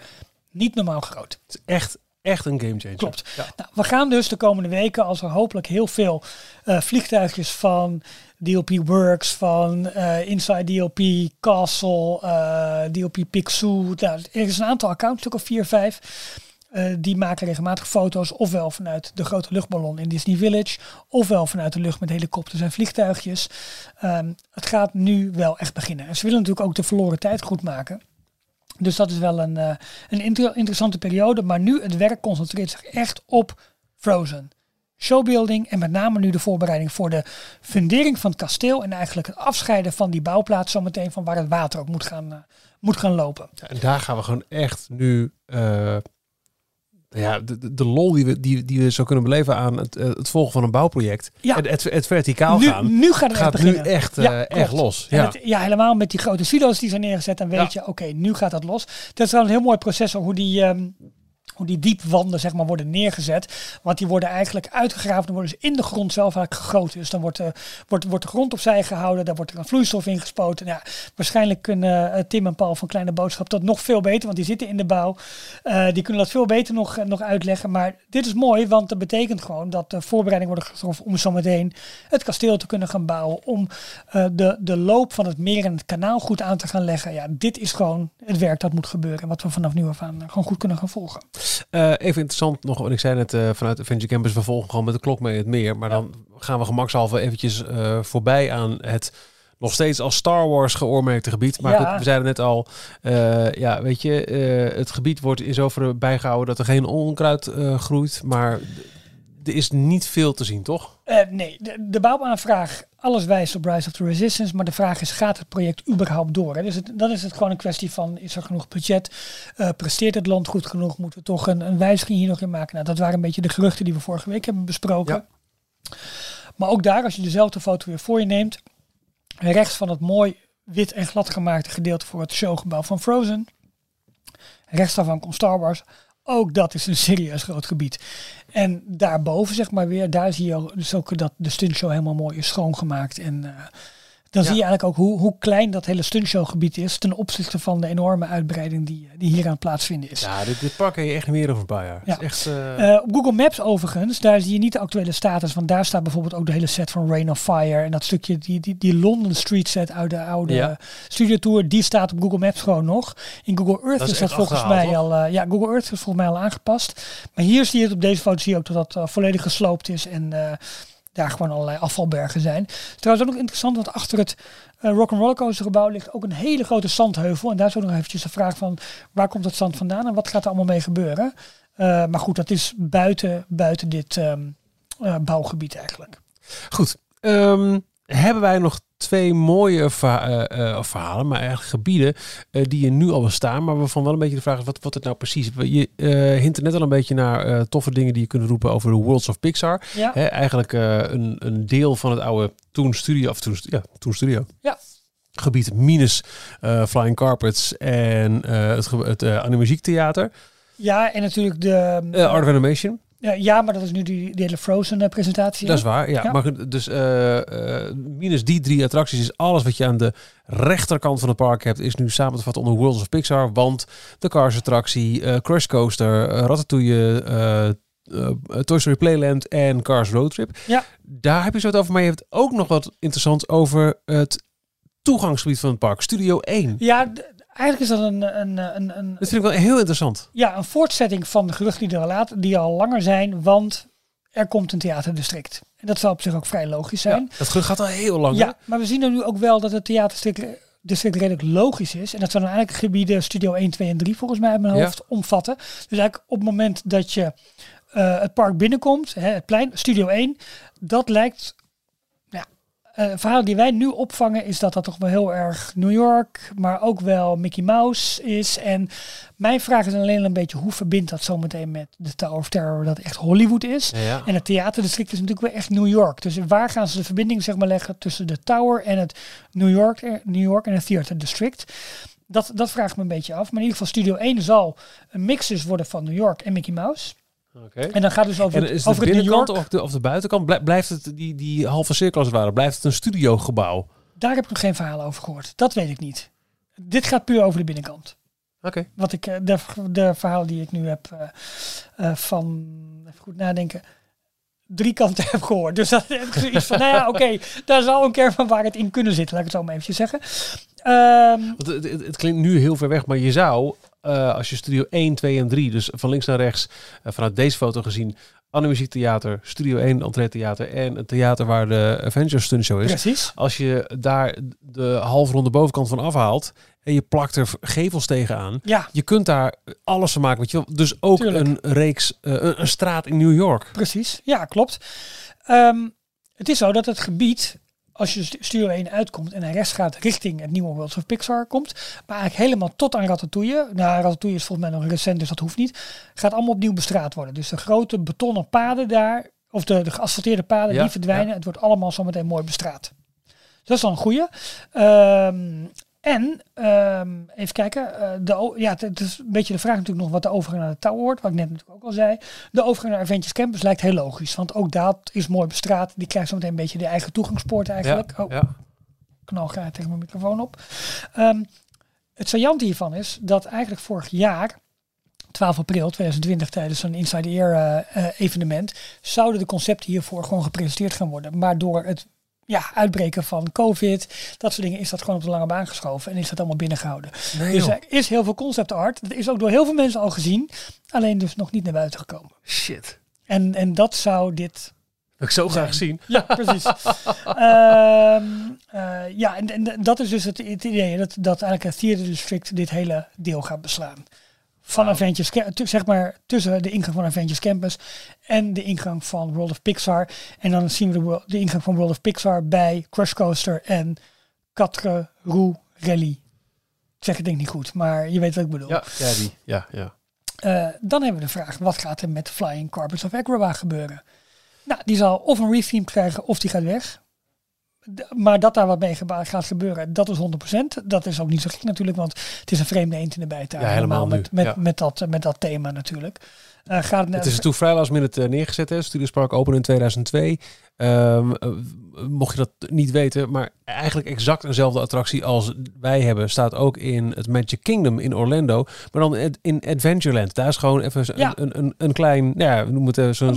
Speaker 3: Niet normaal groot.
Speaker 2: het is echt, echt een gamechanger.
Speaker 3: Klopt.
Speaker 2: Ja.
Speaker 3: Nou, we gaan dus de komende weken, als er hopelijk heel veel eh, vliegtuigjes van DLP Works, van eh, Inside DLP, Castle, eh DLP Pixoo. Nou, er is een aantal accounts, stuk of vier, vijf. eh, die maken regelmatig foto's, ofwel vanuit de grote luchtballon in Disney Village, ofwel vanuit de lucht met helikopters en vliegtuigjes. Ehm, het gaat nu wel echt beginnen. En ze willen natuurlijk ook de verloren tijd goed maken. Dus dat is wel een, een inter- interessante periode. Maar nu het werk concentreert zich echt op Frozen. Showbuilding en met name nu de voorbereiding voor de fundering van het kasteel. En eigenlijk het afscheiden van die bouwplaats zometeen van waar het water ook moet gaan, eh, moet gaan lopen.
Speaker 2: Ja, en daar gaan we gewoon echt nu... eh, ja, de, de, lol die we, die, die we zo kunnen beleven aan het, eh, het volgen van een bouwproject.
Speaker 3: Ja.
Speaker 2: Het, het, het verticaal
Speaker 3: Nu,
Speaker 2: gaan
Speaker 3: nu gaat het
Speaker 2: gaat
Speaker 3: echt
Speaker 2: nu
Speaker 3: beginnen.
Speaker 2: echt,
Speaker 3: Ja,
Speaker 2: echt los. Ja.
Speaker 3: het- ja, helemaal met die grote silo's die zijn neergezet. Dan weet
Speaker 2: Ja.
Speaker 3: je, oké, nu gaat dat los. Dat is wel een heel mooi proces hoe die, ehm, hoe die diepwanden zeg maar, worden neergezet. Want die worden eigenlijk uitgegraven. Dan worden ze in de grond zelf eigenlijk gegoten. Dus dan wordt, de wordt, wordt de grond opzij gehouden. Daar wordt er een vloeistof in gespoten. Ja, waarschijnlijk kunnen eh, Tim en Paul van Kleine Boodschap dat nog veel beter. Want die zitten in de bouw. Eh, die kunnen dat veel beter nog, eh, nog uitleggen. Maar dit is mooi, want dat betekent gewoon dat de voorbereidingen worden getroffen om zometeen het kasteel te kunnen gaan bouwen. Om eh, de, de loop van het meer en het kanaal goed aan te gaan leggen. Ja, dit is gewoon het werk dat moet gebeuren. En wat we vanaf nu af aan eh, gewoon goed kunnen gaan volgen.
Speaker 2: Eh, even interessant nog, want ik zei net eh, vanuit Adventure Campus, we volgen gewoon met de klok mee het meer. Maar dan gaan we gemakshalve eventjes eh, voorbij aan het nog steeds als Star Wars geoormerkte gebied. Maar
Speaker 3: Ja.
Speaker 2: goed, we zeiden net al, ja, weet je, het gebied wordt in zoverre bijgehouden dat er geen onkruid groeit. Maar er is niet veel te zien, toch?
Speaker 3: Eh, nee, de, de bouwaanvraag, alles wijst op Rise of the Resistance. Maar de vraag is, gaat het project überhaupt door? Hè? Dus het, dan is het gewoon een kwestie van, is er genoeg budget? Eh, presteert het land goed genoeg? Moeten we toch een, een wijziging hier nog in maken? Nou, dat waren een beetje de geruchten die we vorige week hebben besproken. Maar ook daar, als je dezelfde foto weer voor je neemt, rechts van het mooi wit en glad gemaakte gedeelte voor het showgebouw van Frozen. Rechts daarvan komt Star Wars. Ook dat is een serieus groot gebied. En daarboven, zeg maar weer, daar zie je dus ook dat de stuntshow helemaal mooi is schoongemaakt. En eh, dan
Speaker 2: Ja.
Speaker 3: zie je eigenlijk ook hoe, hoe klein dat hele stunshowgebied is ten opzichte van de enorme uitbreiding die, die hier aan het plaatsvinden is.
Speaker 2: Ja, dit, dit park heb je echt niet meer over een paar jaar.
Speaker 3: Ja.
Speaker 2: Het is echt, eh,
Speaker 3: Eh, op Google Maps overigens, daar zie je niet de actuele status. Want daar staat bijvoorbeeld ook de hele set van Rain of Fire. En dat stukje, die, die, die London Street set uit de oude
Speaker 2: Ja.
Speaker 3: Studio Tour, die staat op Google Maps gewoon nog. In Google Earth
Speaker 2: Dat is
Speaker 3: is, dat volgens mij al, eh, ja, Google Earth is volgens mij al aangepast. Maar hier zie je het op deze foto, zie je ook dat dat eh, volledig gesloopt is. En eh, daar gewoon allerlei afvalbergen zijn. Trouwens ook interessant, want achter het eh Rock and Rollercoaster gebouw ligt ook een hele grote zandheuvel. En daar is ook nog eventjes de vraag van, waar komt dat zand vandaan en wat gaat er allemaal mee gebeuren? Eh, maar goed, dat is buiten, buiten dit ehm, eh, bouwgebied eigenlijk.
Speaker 2: Goed. Ehm, hebben wij nog twee mooie verha- eh, eh, verhalen, maar eigenlijk gebieden eh, die er nu al bestaan, maar waarvan wel een beetje de vraag is wat, wat het nou precies is. Je eh hint er net al een beetje naar toffe dingen die je kunt roepen over de Worlds of Pixar.
Speaker 3: Ja,
Speaker 2: Hè, eigenlijk een, een deel van het oude Toon Studio, of Toon, ja, Toon Studio.
Speaker 3: Ja.
Speaker 2: Gebied minus Flying Carpets en het, het uh, Animaziektheater.
Speaker 3: ja en natuurlijk de...
Speaker 2: Art of Animation.
Speaker 3: Ja, maar dat is nu die, die hele Frozen eh, presentatie.
Speaker 2: Dat is waar, ja.
Speaker 3: Ja.
Speaker 2: Maar dus eh, eh, minus die drie attracties is alles wat je aan de rechterkant van het park hebt, is nu samen te vatten onder Worlds of Pixar. Want de Cars attractie, eh, Crash Coaster, eh, Ratatouille, Toy Story Playland en Cars Road Trip.
Speaker 3: Ja.
Speaker 2: Daar heb je zo het over, maar je hebt ook nog wat interessants over het toegangsgebied van het park, Studio 1.
Speaker 3: Ja, eigenlijk is dat een, een, een, een,
Speaker 2: Dat vind ik wel heel interessant.
Speaker 3: ja, een voortzetting van de geruchten die er al, laat, die al langer zijn, want er komt een theaterdistrict. En dat zou op zich ook vrij logisch zijn.
Speaker 2: Ja, dat gerucht gaat al heel lang. hè?
Speaker 3: Ja, maar we zien er nu ook wel dat het theaterdistrict district redelijk logisch is. En dat zou dan eigenlijk gebieden Studio 1, 2 en 3 volgens mij uit mijn
Speaker 2: Ja.
Speaker 3: hoofd omvatten. Dus eigenlijk op het moment dat je eh, het park binnenkomt, hè, het plein, Studio 1, dat lijkt... Het verhaal die wij nu opvangen is dat dat toch wel heel erg New York, maar ook wel Mickey Mouse is. En mijn vraag is alleen een beetje hoe verbindt dat zometeen met de Tower of Terror dat echt Hollywood is.
Speaker 2: Ja, ja.
Speaker 3: En het theaterdistrict is natuurlijk wel echt New York. Dus waar gaan ze de verbinding zeg maar, leggen tussen de Tower en het New York, eh, New York en het Theater District? Dat, dat vraag ik me een beetje af. Maar in ieder geval Studio 1 zal een mix dus worden van New York en Mickey Mouse.
Speaker 2: Oké.
Speaker 3: En dan gaat het dus over,
Speaker 2: En
Speaker 3: het-
Speaker 2: is het
Speaker 3: over
Speaker 2: de
Speaker 3: het
Speaker 2: binnenkant
Speaker 3: York.
Speaker 2: of de, of de buitenkant? Blij- Blijft het die, die halve cirkel als het ware? Blijft het een studiogebouw?
Speaker 3: Daar heb ik nog geen verhalen over gehoord. Dat weet ik niet. Dit gaat puur over de binnenkant.
Speaker 2: Oké.
Speaker 3: Wat ik, eh, de, de verhaal die ik nu heb eh, eh, van, even goed nadenken, drie kanten *laughs* heb gehoord. Dus dat heb ik zoiets van, nou ja, *laughs* oké, daar zal een kern van waar het in kunnen zitten, laat ik het zo maar eventjes zeggen. Ehm,
Speaker 2: Want het, het, het klinkt nu heel ver weg, maar je zou, eh, als je studio 1, 2 en 3, dus van links naar rechts, eh, vanuit deze foto gezien, Anne Muziek Theater, Studio 1, Entree Theater en het theater waar de Avengers Stunt Show is.
Speaker 3: precies.
Speaker 2: Als je daar de halfronde bovenkant van afhaalt en je plakt er gevels tegenaan,
Speaker 3: Ja,
Speaker 2: je kunt daar alles van maken. Weet je wel? Dus ook
Speaker 3: Tuurlijk.
Speaker 2: een reeks, eh, een, een straat in New York.
Speaker 3: precies. Ja, klopt. Ehm, het is zo dat het gebied, als je stu- Studio 1 uitkomt en naar rechts gaat richting het nieuwe World of Pixar komt, maar eigenlijk helemaal tot aan Ratatouille, nou Ratatouille is volgens mij nog recent, dus dat hoeft niet, gaat allemaal opnieuw bestraat worden. Dus de grote betonnen paden daar, of de, de geasfalteerde paden,
Speaker 2: Ja,
Speaker 3: die verdwijnen.
Speaker 2: ja.
Speaker 3: Het wordt allemaal zometeen mooi bestraat. Dat is dan een goede. Ehm, en, ehm, even kijken, eh, de, ja, het, is een beetje de vraag natuurlijk nog wat de overgang naar de Tower wordt, wat ik net natuurlijk ook al zei. De overgang naar Adventures Campus lijkt heel logisch, want ook dat is mooi bestraat. Die krijgt zometeen een beetje de eigen toegangspoort eigenlijk.
Speaker 2: Ja,
Speaker 3: Oh,
Speaker 2: ja.
Speaker 3: knal gaat tegen mijn microfoon op. Ehm, het saillante hiervan is dat eigenlijk vorig jaar, 12 april 2020, tijdens een Inside the Air eh, eh, evenement, zouden de concepten hiervoor gewoon gepresenteerd gaan worden. Maar door het ja, uitbreken van COVID, dat soort dingen, is dat gewoon op de lange baan geschoven en is dat allemaal binnengehouden.
Speaker 2: Nee,
Speaker 3: dus er is heel veel concept art. Dat is ook door heel veel mensen al gezien, alleen dus nog niet naar buiten gekomen.
Speaker 2: Shit.
Speaker 3: En, en dat zou dit
Speaker 2: Wil ik zo graag zien.
Speaker 3: ja, precies. *laughs* Ehm, eh, ja, en, en dat is dus het, het idee dat, dat eigenlijk het Theater District dit hele deel gaat beslaan. Van
Speaker 2: Wauw.
Speaker 3: Avengers, zeg maar tussen de ingang van Avengers Campus en de ingang van World of Pixar. En dan zien we de, de ingang van World of Pixar bij Crush Coaster en Quatre Roue Rally. Ik zeg het denk ik niet goed, maar je weet wat ik bedoel.
Speaker 2: Ja, ja, die. Ja, ja.
Speaker 3: Eh, dan hebben we de vraag, wat gaat er met Flying Carpets of Agrabah gebeuren? Nou, die zal of een retheme krijgen of die gaat weg. Maar dat daar wat mee gaat gebeuren, dat is 100%. Dat is ook niet zo gek natuurlijk, want het is een vreemde eend in de bijtuin.
Speaker 2: Ja, helemaal
Speaker 3: met,
Speaker 2: nu,
Speaker 3: met,
Speaker 2: ja.
Speaker 3: met, dat, met dat thema natuurlijk. Eh, gaat het,
Speaker 2: Het is toen vrij last minute neergezet. Hè. Studios Park open in 2002. Eh, mocht je dat niet weten, maar eigenlijk exact dezelfde attractie als wij hebben, staat ook in het Magic Kingdom in Orlando. Maar dan in- in Adventureland. Daar is gewoon even
Speaker 3: Ja.
Speaker 2: een, een, een klein, nou ja, we noemen het eh, zo'n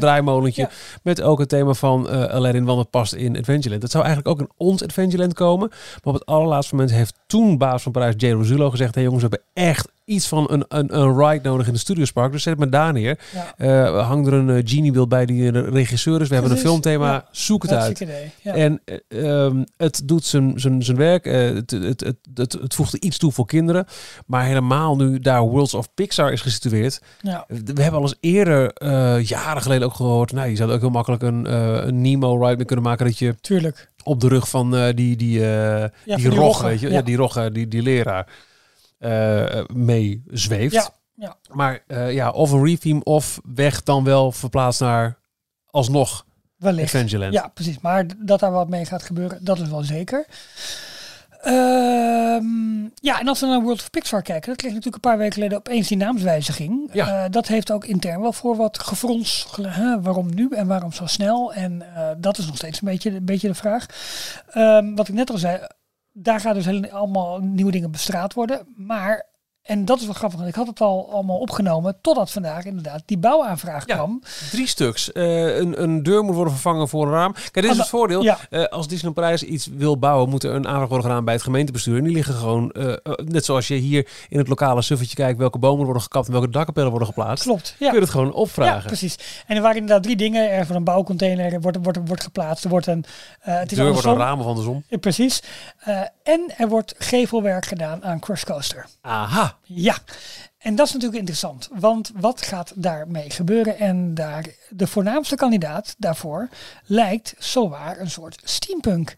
Speaker 2: draaimolentje.
Speaker 3: Ja.
Speaker 2: Met ook het thema van eh Aladdin, want het past in Adventureland. Dat zou eigenlijk ook in ons Adventureland komen. Maar op het allerlaatste moment heeft toen baas van Parijs, J. Rosulo, gezegd: Hé jongens, we hebben echt iets van een, een, een ride nodig in de Studios Park. Dus zet het maar daar neer.
Speaker 3: ja,
Speaker 2: Eh hang er een eh, genie-beeld bij die een regisseur is. We hebben een
Speaker 3: Precies, ja.
Speaker 2: Zoek het uit.
Speaker 3: hartstikke idee. Ja.
Speaker 2: En eh, ehm, het doet zijn, zijn, zijn werk. Eh, het, het, het, het, het voegt er iets toe voor kinderen. Maar helemaal nu daar Worlds of Pixar is gesitueerd.
Speaker 3: ja.
Speaker 2: We hebben al eens eerder, eh, jaren geleden ook gehoord. Nou, je zou er ook heel makkelijk een, eh, een Nemo-ride mee kunnen maken. Dat je
Speaker 3: tuurlijk.
Speaker 2: op de rug van eh, die, die, eh, die,
Speaker 3: die
Speaker 2: rog, weet je, ja. die roggen, die, die leraar, eh mee zweeft.
Speaker 3: Ja, ja.
Speaker 2: Maar eh, ja, of een retheme of weg dan wel verplaatst naar alsnog
Speaker 3: Wellicht. Ja, precies. Maar dat daar wat mee gaat gebeuren, dat is wel zeker. Ehm, ja, en als we naar World of Pixar kijken, dat kreeg natuurlijk een paar weken geleden opeens die naamswijziging.
Speaker 2: Ja.
Speaker 3: Eh, dat heeft ook intern wel voor wat gefrons. waarom nu en waarom zo snel? En eh, dat is nog steeds een beetje, een beetje de vraag. Ehm, wat ik net al zei, daar gaan dus hele, allemaal nieuwe dingen bestraat worden. Maar En dat is wel grappig, want ik had het al allemaal opgenomen totdat vandaag inderdaad die bouwaanvraag
Speaker 2: Ja.
Speaker 3: kwam.
Speaker 2: Drie stuks. Eh, een, een deur moet worden vervangen voor een raam. Kijk, dit is
Speaker 3: Ah,
Speaker 2: het voordeel.
Speaker 3: ja.
Speaker 2: Eh, als Disneyland Parijs iets wil bouwen, moet er een aanvraag worden gedaan bij het gemeentebestuur. En die liggen gewoon, eh, net zoals je hier in het lokale suffertje kijkt, welke bomen worden gekapt en welke dakkapellen worden geplaatst.
Speaker 3: Klopt,
Speaker 2: Kun je
Speaker 3: ja.
Speaker 2: het gewoon
Speaker 3: Ja,
Speaker 2: opvragen.
Speaker 3: precies. En er waren inderdaad drie dingen. Er wordt een bouwcontainer, er wordt, wordt, wordt geplaatst, er wordt een... het
Speaker 2: de
Speaker 3: is
Speaker 2: deur wordt een ramen van de zon.
Speaker 3: Ja, precies. En er wordt gevelwerk gedaan aan Crush Coaster.
Speaker 2: Aha.
Speaker 3: Ja, en dat is natuurlijk interessant. Want wat gaat daarmee gebeuren? En daar, de voornaamste kandidaat daarvoor lijkt zowaar een soort steampunk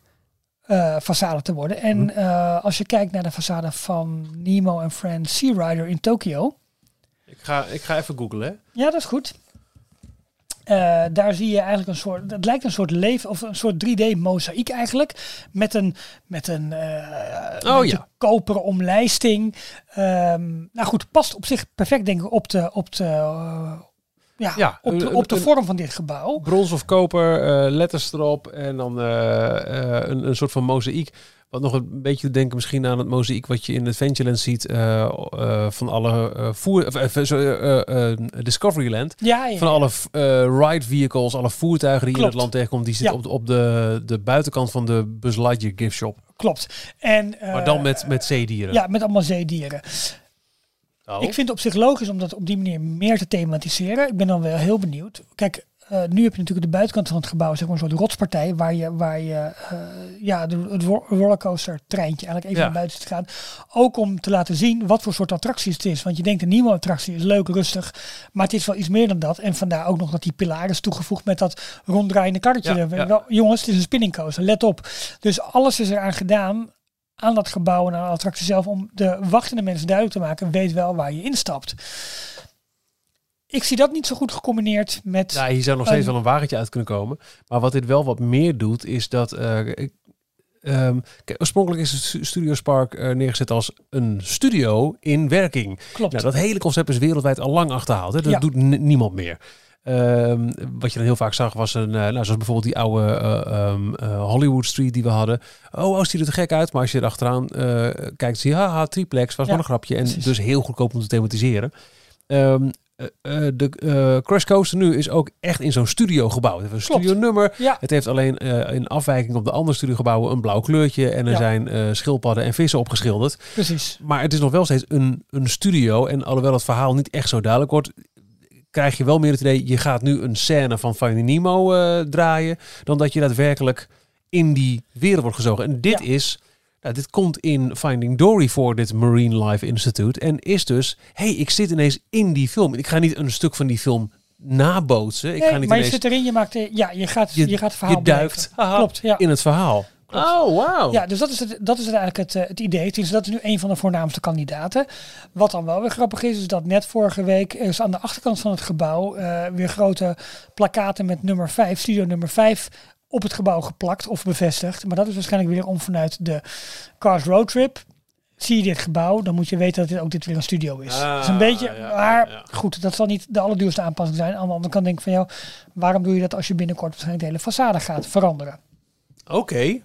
Speaker 3: eh façade te worden. En eh, als je kijkt naar de façade van Nemo en Friends Sea Rider in Tokio.
Speaker 2: Ik ga, ik ga even googlen. hè.
Speaker 3: Ja, dat is goed. Eh, daar zie je eigenlijk een soort, het lijkt een soort leven of een soort 3D mozaïek eigenlijk, met een met een
Speaker 2: Oh, ja.
Speaker 3: koperen omlijsting. Ehm, nou goed, past op zich perfect denk ik op de op de eh, ja,
Speaker 2: Ja,
Speaker 3: op de, op de
Speaker 2: een-
Speaker 3: vorm van dit gebouw.
Speaker 2: Brons of koper, letters erop en dan een, een soort van mozaïek. Wat nog een beetje te denken misschien aan het mozaïek wat je in Adventureland ziet eh, eh, van alle voer, eh, zo, Discoveryland.
Speaker 3: Ja, ja,
Speaker 2: Van alle ride vehicles, alle voertuigen die in het land tegenkomt, die zitten
Speaker 3: Ja.
Speaker 2: op, de- op de, de buitenkant van de Buzz Lightyear gift shop.
Speaker 3: klopt. En
Speaker 2: maar dan met, met zeedieren.
Speaker 3: ja, met allemaal zeedieren.
Speaker 2: Oh.
Speaker 3: Ik vind het op zich logisch om dat op die manier meer te thematiseren. Ik ben dan wel heel benieuwd. Kijk, eh, nu heb je natuurlijk de buitenkant van het gebouw, zeg maar een soort rotspartij, waar je, waar je eh, ja, de, het ro- rollercoaster treintje eigenlijk even
Speaker 2: Ja.
Speaker 3: naar buiten te gaan. Ook om te laten zien wat voor soort attracties het is. Want je denkt, een Nemo attractie is leuk, rustig, maar het is wel iets meer dan dat. En vandaar ook nog dat die pilaar is toegevoegd met dat ronddraaiende karretje.
Speaker 2: Ja, ja.
Speaker 3: Wel, jongens, het is een spinning coaster, let op. Dus alles is eraan gedaan aan dat gebouw en aan de attractie zelf om de wachtende mensen duidelijk te maken, weet wel waar je instapt. Ik zie dat niet zo goed gecombineerd met.
Speaker 2: Ja, hier zou nog steeds
Speaker 3: Een-
Speaker 2: wel een wagentje uit kunnen komen. Maar wat dit wel wat meer doet, is dat... eh, ehm, oorspronkelijk is het Stu- Studio Spark eh, neergezet als een studio in werking.
Speaker 3: klopt.
Speaker 2: Nou, dat hele concept is wereldwijd al lang achterhaald. Hè? Dat
Speaker 3: Ja.
Speaker 2: doet niemand meer. Ehm, wat je dan heel vaak zag was een, eh, nou, zoals bijvoorbeeld die oude eh, ehm, eh, Hollywood Street die we hadden. Oh, oh, ziet er te gek uit. Maar als je erachteraan eh kijkt, zie je, haha, triplex, was
Speaker 3: Ja,
Speaker 2: wel een grapje. En
Speaker 3: precies.
Speaker 2: dus heel goedkoop om te thematiseren. Ehm, eh, eh, de eh, Crash Coaster nu is ook echt in zo'n studio gebouwd. Het heeft een studio nummer.
Speaker 3: ja,
Speaker 2: Het heeft alleen in afwijking op de andere studiogebouwen een blauw kleurtje. En er
Speaker 3: Ja.
Speaker 2: zijn schildpadden en vissen opgeschilderd.
Speaker 3: precies.
Speaker 2: Maar het is nog wel steeds een, een studio. En alhoewel het verhaal niet echt zo duidelijk wordt, krijg je wel meer het idee, je gaat nu een scène van Finding Nemo draaien, dan dat je daadwerkelijk in die wereld wordt gezogen. En dit
Speaker 3: Ja.
Speaker 2: is, nou, dit komt in Finding Dory voor dit Marine Life Institute. En is dus, hey, ik zit ineens in die film. Ik ga niet een stuk van die film nabootsen. Ik
Speaker 3: Nee,
Speaker 2: ga niet
Speaker 3: maar je zit erin, je maakt, er- ja, je gaat,
Speaker 2: Je-
Speaker 3: je, gaat het verhaal
Speaker 2: je duikt.
Speaker 3: Klopt, ja.
Speaker 2: in het verhaal.
Speaker 3: Klopt.
Speaker 2: Oh, wauw.
Speaker 3: Ja, dus dat is, het, dat is het eigenlijk het, eh, het idee. Dus dat is nu een van de voornaamste kandidaten. Wat dan wel weer grappig is, is dat net vorige week is aan de achterkant van het gebouw eh, weer grote plakaten met nummer 5, studio nummer 5, op het gebouw geplakt of bevestigd. Maar dat is waarschijnlijk weer om vanuit de Cars Road Trip. Zie je dit gebouw, dan moet je weten dat dit ook dit weer een studio is.
Speaker 2: Ah,
Speaker 3: dat is een beetje,
Speaker 2: ja,
Speaker 3: maar
Speaker 2: ja.
Speaker 3: goed, dat zal niet de allerduurste aanpassing zijn. Aan de andere kant denk ik van jou, waarom doe je dat als je binnenkort waarschijnlijk de hele façade gaat veranderen?
Speaker 2: Oké,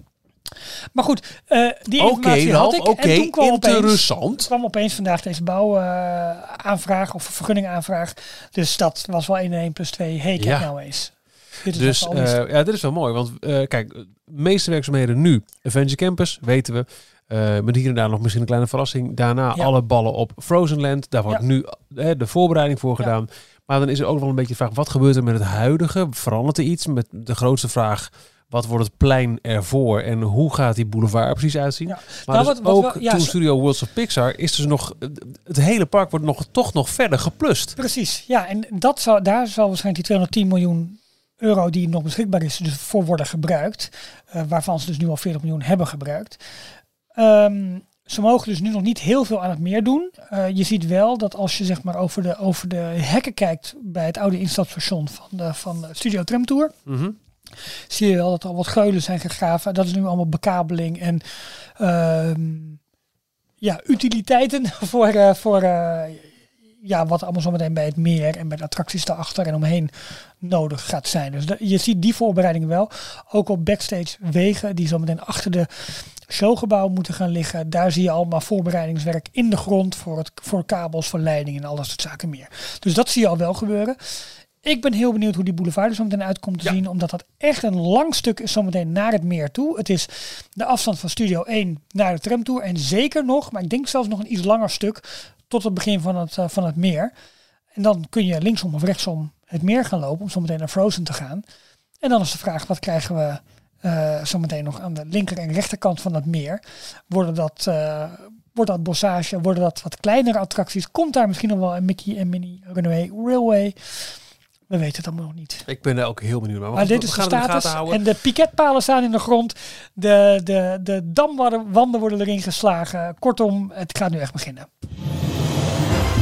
Speaker 3: Maar goed, eh, die informatie had ik. en toen kwam opeens,
Speaker 2: interessant.
Speaker 3: kwam opeens vandaag deze bouwaanvraag of vergunningaanvraag. Dus dat was wel 1 en 1 plus 2. hey, kijk
Speaker 2: Ja.
Speaker 3: nou eens.
Speaker 2: Dus eh, ja, dit is wel mooi. Want eh, kijk, de meeste werkzaamheden nu. Avenger Campus, weten we. Eh met hier en daar nog misschien een kleine verrassing. Daarna
Speaker 3: Ja.
Speaker 2: alle ballen op Frozen Land. Daar wordt
Speaker 3: Ja.
Speaker 2: nu de voorbereiding voor
Speaker 3: Ja.
Speaker 2: gedaan. Maar dan is er ook wel een beetje de vraag, wat gebeurt er met het huidige? Verandert er iets? Met de grootste vraag, wat wordt het plein ervoor? En hoe gaat die boulevard er precies uitzien?
Speaker 3: Ja.
Speaker 2: Maar
Speaker 3: Nou,
Speaker 2: dus
Speaker 3: wat- wat
Speaker 2: ook
Speaker 3: ja,
Speaker 2: toen Studio Worlds of Pixar is dus nog... Het hele park wordt nog, toch nog verder geplust.
Speaker 3: Precies, ja. En dat zal, daar zal waarschijnlijk die 210 miljoen euro die nog beschikbaar is, dus voor worden gebruikt. eh, waarvan ze dus nu al 40 miljoen hebben gebruikt. Ehm, ze mogen dus nu nog niet heel veel aan het meer doen. Eh, je ziet wel dat als je zeg maar over de, over de hekken kijkt bij het oude instapstation van de, van de Studio Tramtour.
Speaker 2: Mhm.
Speaker 3: zie je wel dat er al wat geulen zijn gegraven. Dat is nu allemaal bekabeling en ehm, ja, utiliteiten *laughs* voor, eh, voor ja, wat allemaal zometeen bij het meer en bij de attracties daarachter en omheen nodig gaat zijn. Dus je ziet die voorbereidingen wel. Ook op backstage wegen die zometeen achter de showgebouw moeten gaan liggen. Daar zie je allemaal voorbereidingswerk in de grond voor, het, voor kabels, voor leidingen en al dat soort zaken meer. Dus dat zie je al wel gebeuren. Ik ben heel benieuwd hoe die boulevard er zo meteen uitkomt te
Speaker 2: Ja.
Speaker 3: zien. Omdat dat echt een lang stuk is zometeen naar het meer toe. Het is de afstand van Studio 1 naar de tramtour. En zeker nog, maar ik denk zelfs nog een iets langer stuk. Tot het begin van het, eh, van het meer. En dan kun je linksom of rechtsom het meer gaan lopen. Om zometeen naar Frozen te gaan. En dan is de vraag, wat krijgen we eh, zometeen nog aan de linker en rechterkant van het meer? Worden dat... eh, Wordt dat bossage, worden dat wat kleinere attracties? Komt daar misschien nog wel een Mickey en Minnie Runaway Railway? We weten het allemaal nog niet.
Speaker 2: Ik ben daar ook heel benieuwd naar.
Speaker 3: Maar
Speaker 2: we-
Speaker 3: dit is de status. En de piketpalen staan in de grond. De, de, de damwanden worden erin geslagen. Kortom, het gaat nu echt beginnen.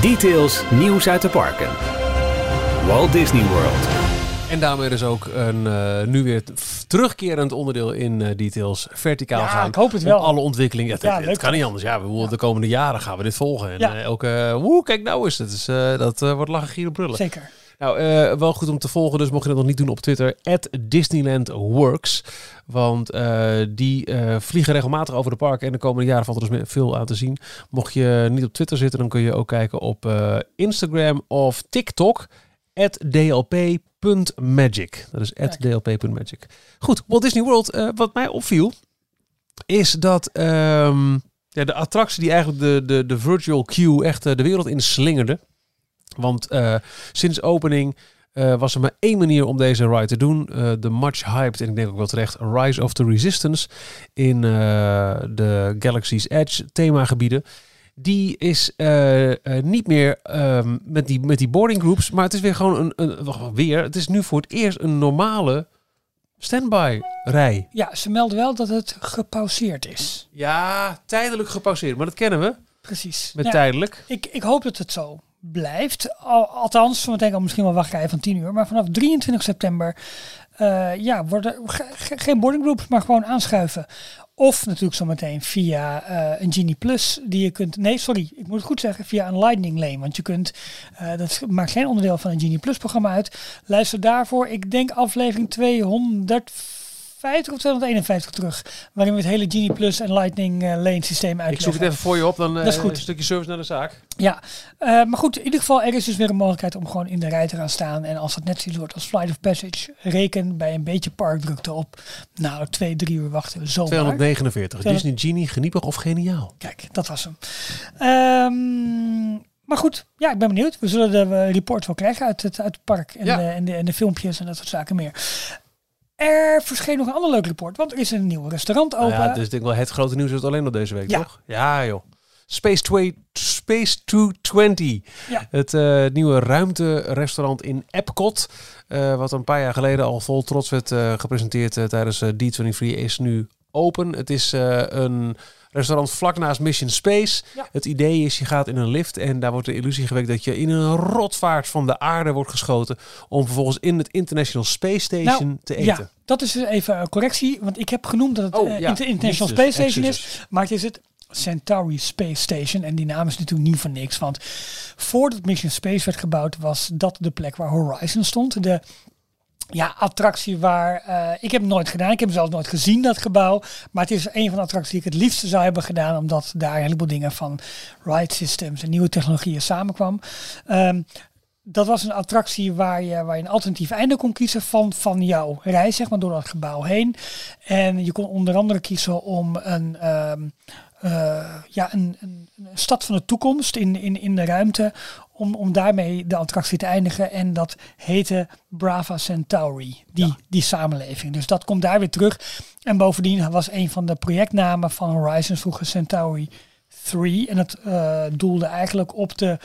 Speaker 1: Details nieuws uit de parken. Walt Disney World.
Speaker 2: En daarmee dus ook een eh, nu weer terugkerend onderdeel in eh, details verticaal
Speaker 3: Ja,
Speaker 2: gaan.
Speaker 3: ik hoop het
Speaker 2: Om
Speaker 3: wel.
Speaker 2: alle ontwikkelingen. Ja, het,
Speaker 3: Ja,
Speaker 2: het
Speaker 3: leuk
Speaker 2: kan niet anders. Ja, we willen de komende jaren gaan we dit volgen. En
Speaker 3: Ja.
Speaker 2: eh, elke, woe, kijk nou eens. Dat, is, eh, dat wordt lachen, gieren, brullen.
Speaker 3: Zeker.
Speaker 2: Nou, eh, wel goed om te volgen, dus mocht je dat nog niet doen op Twitter, at Disneyland Works. Want eh, die eh, vliegen regelmatig over de parken en de komende jaren valt er dus veel aan te zien. Mocht je niet op Twitter zitten, dan kun je ook kijken op Instagram of TikTok, dlp.magic. Dat is at dlp.magic. Goed, Walt Disney World, wat mij opviel, is dat ehm, ja, de attractie die eigenlijk de, de, de virtual queue echt de wereld in slingerde. Want eh, sinds opening eh, was er maar één manier om deze ride te doen. Eh, de much hyped, en ik denk ook wel terecht, Rise of the Resistance in de Galaxy's Edge themagebieden. Die is niet meer ehm, met, die, met die boarding groups, maar het is weer gewoon een, een wacht, weer. Het is nu voor het eerst een normale standby rij.
Speaker 3: Ja, ze melden wel dat het gepauzeerd is.
Speaker 2: Ja, tijdelijk gepauzeerd, maar dat kennen we
Speaker 3: Precies.
Speaker 2: met
Speaker 3: Ja,
Speaker 2: tijdelijk.
Speaker 3: ik, ik hoop dat het zo blijft. Al, althans, zometeen al misschien wel wachtrij van 10 uur. Maar vanaf 23 september eh, ja, worden ge- ge- geen boarding groups, maar gewoon aanschuiven. Of natuurlijk zometeen via eh, een Genie Plus die je kunt. Nee, sorry, ik moet het goed zeggen. Via een Lightning Lane. Want je kunt. eh, dat maakt geen onderdeel van een Genie Plus programma uit. Luister daarvoor. Ik denk aflevering 250 of 251 terug. Waarin we het hele Genie Plus en Lightning eh, Lane systeem
Speaker 2: Ik
Speaker 3: uitleggen.
Speaker 2: zoek het even voor je op, dan eh,
Speaker 3: Dat is goed.
Speaker 2: een stukje service naar de zaak.
Speaker 3: Ja, eh, maar goed, in ieder geval, er is dus weer een mogelijkheid om gewoon in de rij te gaan staan. En als dat net zoiets wordt als Flight of Passage, reken bij een beetje parkdrukte op. Nou, twee, drie uur wachten, zomaar.
Speaker 2: 249.
Speaker 3: 200
Speaker 2: Disney Genie, geniepig of geniaal?
Speaker 3: Kijk, dat was hem. Ehm, maar goed, ja, ik ben benieuwd. We zullen de report wel krijgen uit het, uit het park en,
Speaker 2: Ja.
Speaker 3: de, en, de, en de filmpjes en dat soort zaken meer. Er verscheen nog een ander leuk report, want er is een nieuw restaurant open.
Speaker 2: Nou ja, dus ik denk wel het grote nieuws is het alleen nog deze week,
Speaker 3: Ja.
Speaker 2: toch? Ja, joh. Space, 2, Space 220.
Speaker 3: Ja.
Speaker 2: Het eh, nieuwe ruimterestaurant in Epcot. eh, wat een paar jaar geleden al vol trots werd eh, gepresenteerd tijdens eh, D23, is nu open. Het is een restaurant vlak naast Mission Space.
Speaker 3: Ja.
Speaker 2: Het idee is, je gaat in een lift en daar wordt de illusie gewekt dat je in een rotvaart van de aarde wordt geschoten. Om vervolgens in het International Space Station
Speaker 3: Nou,
Speaker 2: te eten.
Speaker 3: Ja, dat is dus even een correctie, want ik heb genoemd dat het
Speaker 2: Oh,
Speaker 3: eh,
Speaker 2: ja.
Speaker 3: Inter- International
Speaker 2: Jezus,
Speaker 3: Space Station is. Maar het is het Centauri Space Station. En die naam is natuurlijk niet voor niks. Want voordat Mission Space werd gebouwd, was dat de plek waar Horizon stond. De ja, attractie waar. eh, ik heb nooit gedaan. Ik heb zelfs nooit gezien, dat gebouw. Maar het is een van de attracties die ik het liefste zou hebben gedaan. Omdat daar een heleboel dingen van ride systems en nieuwe technologieën samenkwam. Ehm, dat was een attractie waar je, waar je een alternatief einde kon kiezen van, van jouw reis, zeg maar, door dat gebouw heen. En je kon onder andere kiezen om een, ehm, eh, ja, een, een stad van de toekomst in, in, in de ruimte, om, om daarmee de attractie te eindigen. En dat heette Brava Centauri, die, die samenleving. Dus dat komt daar weer terug. En bovendien was een van de projectnamen van Horizon vroeger Centauri 3. En dat eh, doelde eigenlijk op de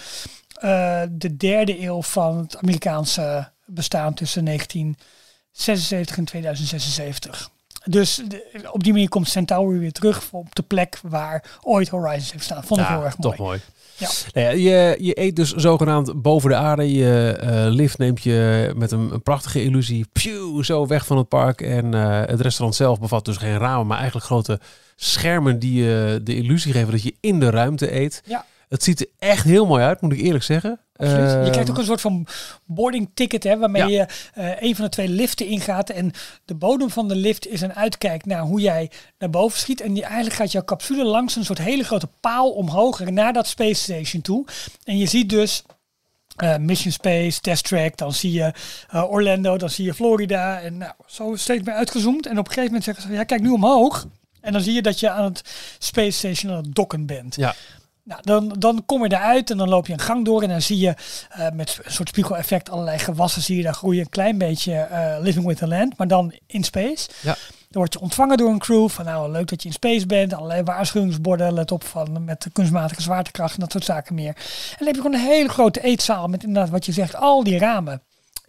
Speaker 3: eh, de derde eeuw van het Amerikaanse bestaan tussen 1976 en 2076. Dus de- op die manier komt Centauri weer terug op de plek waar ooit Horizons heeft staan. Vond ik
Speaker 2: Ja,
Speaker 3: heel erg mooi.
Speaker 2: toch mooi.
Speaker 3: Ja.
Speaker 2: Nou ja, je, je eet dus zogenaamd boven de aarde. Je eh, lift neemt je met een, een prachtige illusie phew, zo weg van het park. En eh, het restaurant zelf bevat dus geen ramen, maar eigenlijk grote schermen die je de illusie geven dat je in de ruimte eet.
Speaker 3: Ja.
Speaker 2: Het ziet er echt heel mooi uit, moet ik eerlijk zeggen.
Speaker 3: Absoluut. je krijgt
Speaker 2: Ehm,
Speaker 3: ook een soort van boarding ticket, hè, waarmee
Speaker 2: Ja.
Speaker 3: je eh, een van de twee liften ingaat. En de bodem van de lift is een uitkijk naar hoe jij naar boven schiet. En die, eigenlijk gaat jouw capsule langs een soort hele grote paal omhoog naar dat space station toe. En je ziet dus eh, Mission Space, Test Track, dan zie je eh, Orlando, dan zie je Florida. En nou, zo steeds meer uitgezoomd. En op een gegeven moment zeggen ze, ja kijk nu omhoog. En dan zie je dat je aan het Space Station aan het dokken bent.
Speaker 2: Ja.
Speaker 3: Nou, dan, dan kom je eruit en dan loop je een gang door en dan zie je eh, met een soort spiegeleffect allerlei gewassen zie je daar groeien een klein beetje eh, living with the land, maar dan in space.
Speaker 2: Ja.
Speaker 3: Dan word je ontvangen door een crew van nou leuk dat je in space bent, allerlei waarschuwingsborden, let op van met de kunstmatige zwaartekracht en dat soort zaken meer. En dan heb je gewoon een hele grote eetzaal met inderdaad wat je zegt, al die ramen.